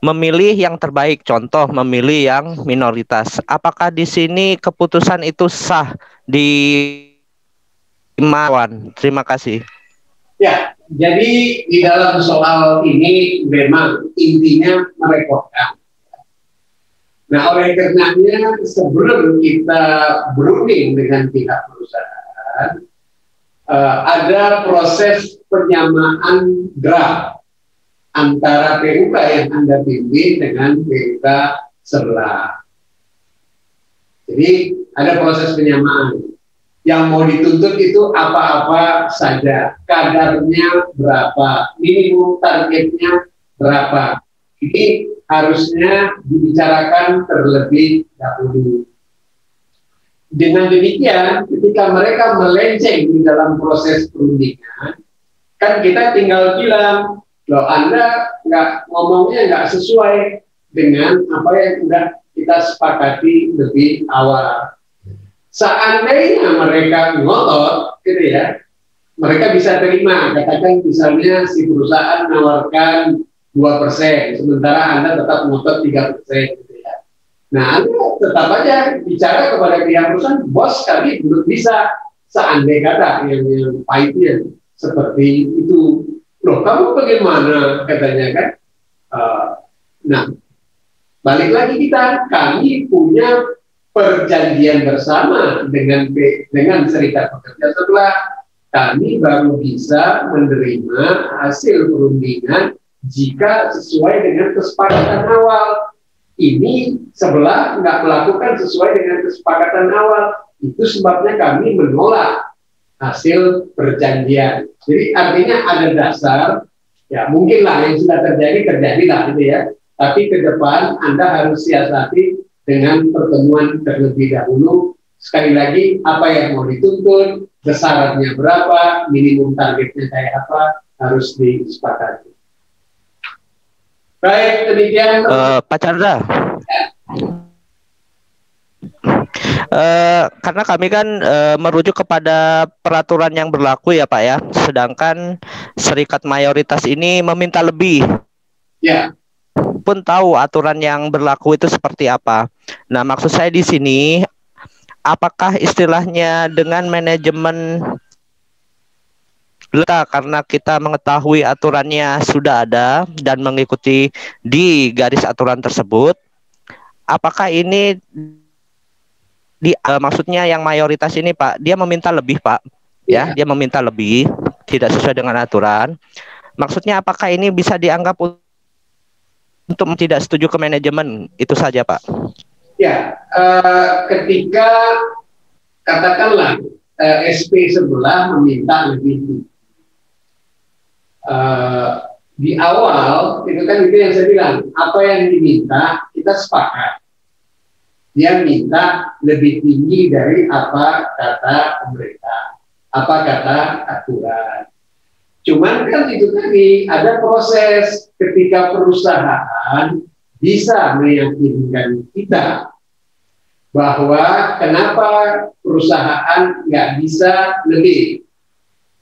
memilih yang terbaik, contoh memilih yang minoritas. Apakah di sini keputusan itu sah di Imawan? Terima kasih. Ya, jadi di dalam soal ini memang intinya merepotkan. Nah, oleh karenanya sebelum kita berunding dengan pihak perusahaan, uh, ada proses penyamaan draft antara PUK yang Anda pimpin dengan PUK sebelah. Jadi ada proses penyamaan. Yang mau dituntut itu apa-apa saja. Kadarnya berapa, minimum targetnya berapa. Ini harusnya dibicarakan terlebih dahulu. Dengan demikian, ketika mereka melenceng di dalam proses perundingan, kan kita tinggal bilang Loh, Anda nggak ngomongnya nggak sesuai dengan apa yang sudah kita sepakati lebih awal. Seandainya mereka ngotot, gitu ya, mereka bisa terima. Katakan misalnya si perusahaan menawarkan dua persen, sementara Anda tetap ngotot tiga persen, gitu ya. Nah, Anda tetap aja bicara kepada pihak perusahaan, bos kami belum bisa seandainya kata yang, yang pahitnya seperti itu loh kamu bagaimana? Katanya kan uh, nah balik lagi kita kami punya perjanjian bersama dengan dengan serikat pekerja setelah kami baru bisa menerima hasil perundingan jika sesuai dengan kesepakatan awal. Ini sebelah nggak melakukan sesuai dengan kesepakatan awal. Itu sebabnya kami menolak hasil perjanjian. Jadi artinya ada dasar, ya mungkinlah yang sudah terjadi terjadilah gitu ya. Tapi ke depan Anda harus siasati dengan pertemuan terlebih dahulu. Sekali lagi apa yang mau dituntut, besarannya berapa, minimum targetnya kayak apa, harus disepakati. Baik, demikian. Uh, Pak Chandra. Ya. Uh, karena kami kan uh, merujuk kepada peraturan yang berlaku ya Pak ya. Sedangkan serikat mayoritas ini meminta lebih. Ya. Pun tahu aturan yang berlaku itu seperti apa. Nah, maksud saya di sini apakah istilahnya dengan manajemen kita karena kita mengetahui aturannya sudah ada dan mengikuti di garis aturan tersebut apakah ini di uh, maksudnya yang mayoritas ini Pak, dia meminta lebih Pak. Ya, yeah. dia meminta lebih, tidak sesuai dengan aturan. Maksudnya apakah ini bisa dianggap untuk tidak setuju ke manajemen? Itu saja Pak. Ya, uh, ketika katakanlah uh, eh, SP sebelah meminta lebih uh, di awal itu kan itu yang saya bilang apa yang diminta kita sepakat dia minta lebih tinggi dari apa kata pemerintah, apa kata aturan. Cuman kan itu tadi ada proses ketika perusahaan bisa meyakinkan kita bahwa kenapa perusahaan nggak bisa lebih.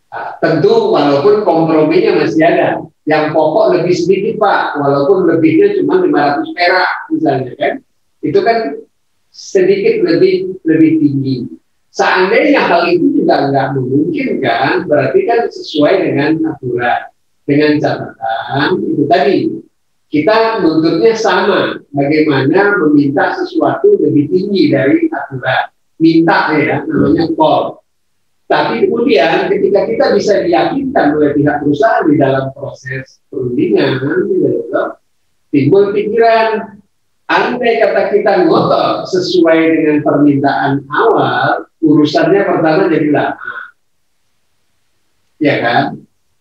Nah, tentu walaupun komprominya masih ada, yang pokok lebih sedikit pak, walaupun lebihnya cuma 500 perak misalnya kan, itu kan sedikit lebih lebih tinggi. Seandainya hal itu juga nggak memungkinkan, berarti kan sesuai dengan aturan. Dengan catatan itu tadi, kita nuntutnya sama. Bagaimana meminta sesuatu lebih tinggi dari aturan. Minta ya, namanya call. Tapi kemudian ketika kita bisa diyakinkan oleh pihak perusahaan di dalam proses perundingan, gitu, timbul pikiran, andai kata kita ngotot sesuai dengan permintaan awal, urusannya pertama jadi lama. Ya kan?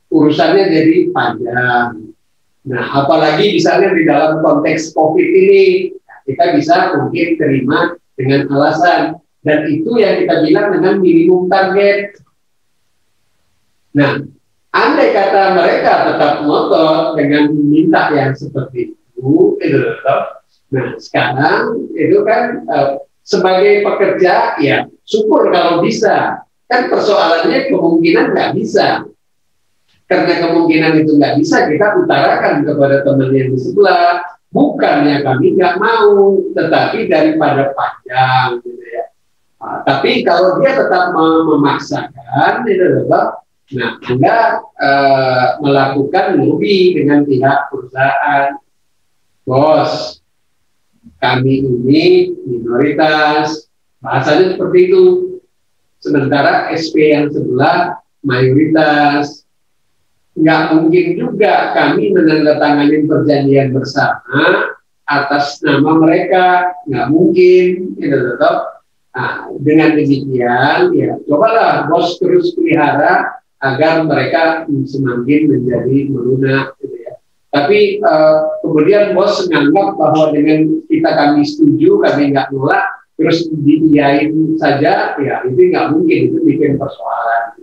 Urusannya jadi panjang. Nah, apalagi misalnya di dalam konteks COVID ini, kita bisa mungkin terima dengan alasan dan itu yang kita bilang dengan minimum target. Nah, andai kata mereka tetap ngotot dengan minta yang seperti itu, itu tetap. Nah, sekarang itu kan uh, sebagai pekerja ya syukur kalau bisa. Kan persoalannya kemungkinan nggak bisa. Karena kemungkinan itu nggak bisa, kita utarakan kepada teman yang di sebelah. Bukannya kami nggak mau, tetapi daripada panjang, gitu ya Nah, tapi kalau dia tetap memaksakan, itu tetap, nah Anda uh, melakukan lobby dengan pihak perusahaan, bos, kami ini minoritas, bahasanya seperti itu. Sementara SP yang sebelah mayoritas, nggak mungkin juga kami menandatangani perjanjian bersama atas nama mereka, nggak mungkin, itu tetap Nah, dengan demikian, ya cobalah bos terus pelihara agar mereka semakin menjadi melunak, ya. Tapi uh, kemudian bos menganggap bahwa dengan kita kami setuju, kami nggak nolak, terus diiyain saja, ya itu nggak mungkin, itu bikin persoalan.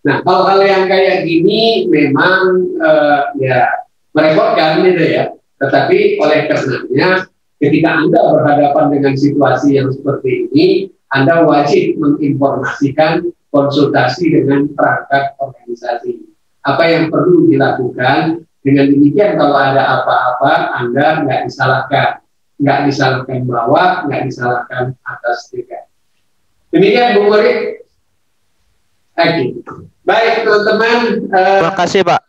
Nah, hal-hal yang kayak gini memang uh, ya merepotkan gitu ya. Tetapi oleh karenanya ketika Anda berhadapan dengan situasi yang seperti ini, Anda wajib menginformasikan konsultasi dengan perangkat organisasi. Apa yang perlu dilakukan, dengan demikian kalau ada apa-apa, Anda nggak disalahkan. Nggak disalahkan bawah, nggak disalahkan atas tiga. Demikian Bu Murid. Oke. Baik teman-teman. Uh, Terima kasih Pak.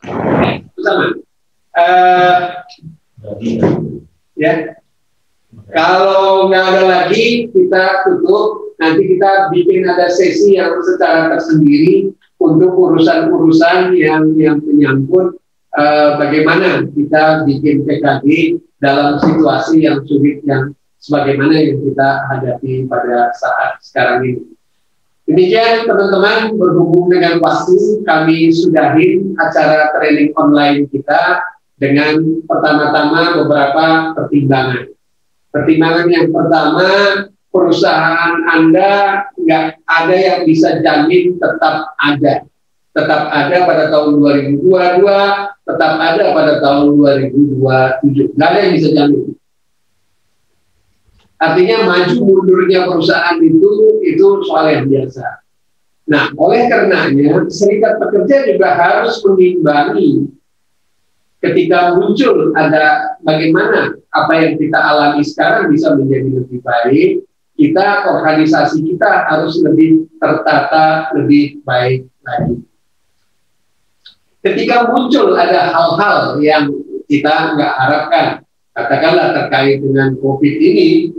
Sama. Uh, ya, kalau nggak ada lagi, kita tutup. Nanti kita bikin ada sesi yang secara tersendiri untuk urusan-urusan yang yang menyangkut uh, bagaimana kita bikin PKD dalam situasi yang sulit yang sebagaimana yang kita hadapi pada saat sekarang ini. Demikian teman-teman berhubung dengan waktu kami sudahin acara training online kita dengan pertama-tama beberapa pertimbangan. Pertimbangan yang pertama, perusahaan Anda nggak ada yang bisa jamin tetap ada. Tetap ada pada tahun 2022, tetap ada pada tahun 2027. Nggak ada yang bisa jamin. Artinya maju mundurnya perusahaan itu itu soal yang biasa. Nah, oleh karenanya serikat pekerja juga harus mengimbangi ketika muncul ada bagaimana apa yang kita alami sekarang bisa menjadi lebih baik, kita organisasi kita harus lebih tertata, lebih baik lagi. Ketika muncul ada hal-hal yang kita nggak harapkan, katakanlah terkait dengan COVID ini,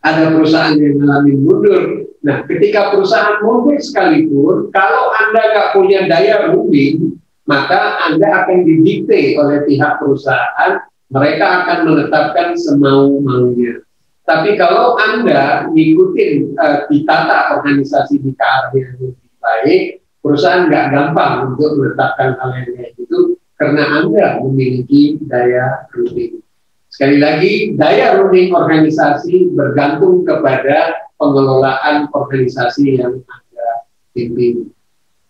ada perusahaan yang mengalami mundur. Nah, ketika perusahaan mundur sekalipun, kalau Anda nggak punya daya rubing, maka Anda akan didikte oleh pihak perusahaan, mereka akan menetapkan semau-maunya. Tapi kalau Anda ngikutin uh, ditata organisasi di KR yang lebih baik, perusahaan nggak gampang untuk menetapkan hal yang kayak gitu karena Anda memiliki daya ruling. Sekali lagi, daya ruling organisasi bergantung kepada pengelolaan organisasi yang Anda pimpin.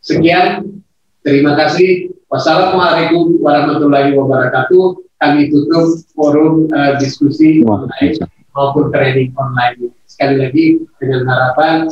Sekian Terima kasih. Wassalamualaikum warahmatullahi wabarakatuh. Kami tutup forum uh, diskusi online maupun training online. Sekali lagi dengan harapan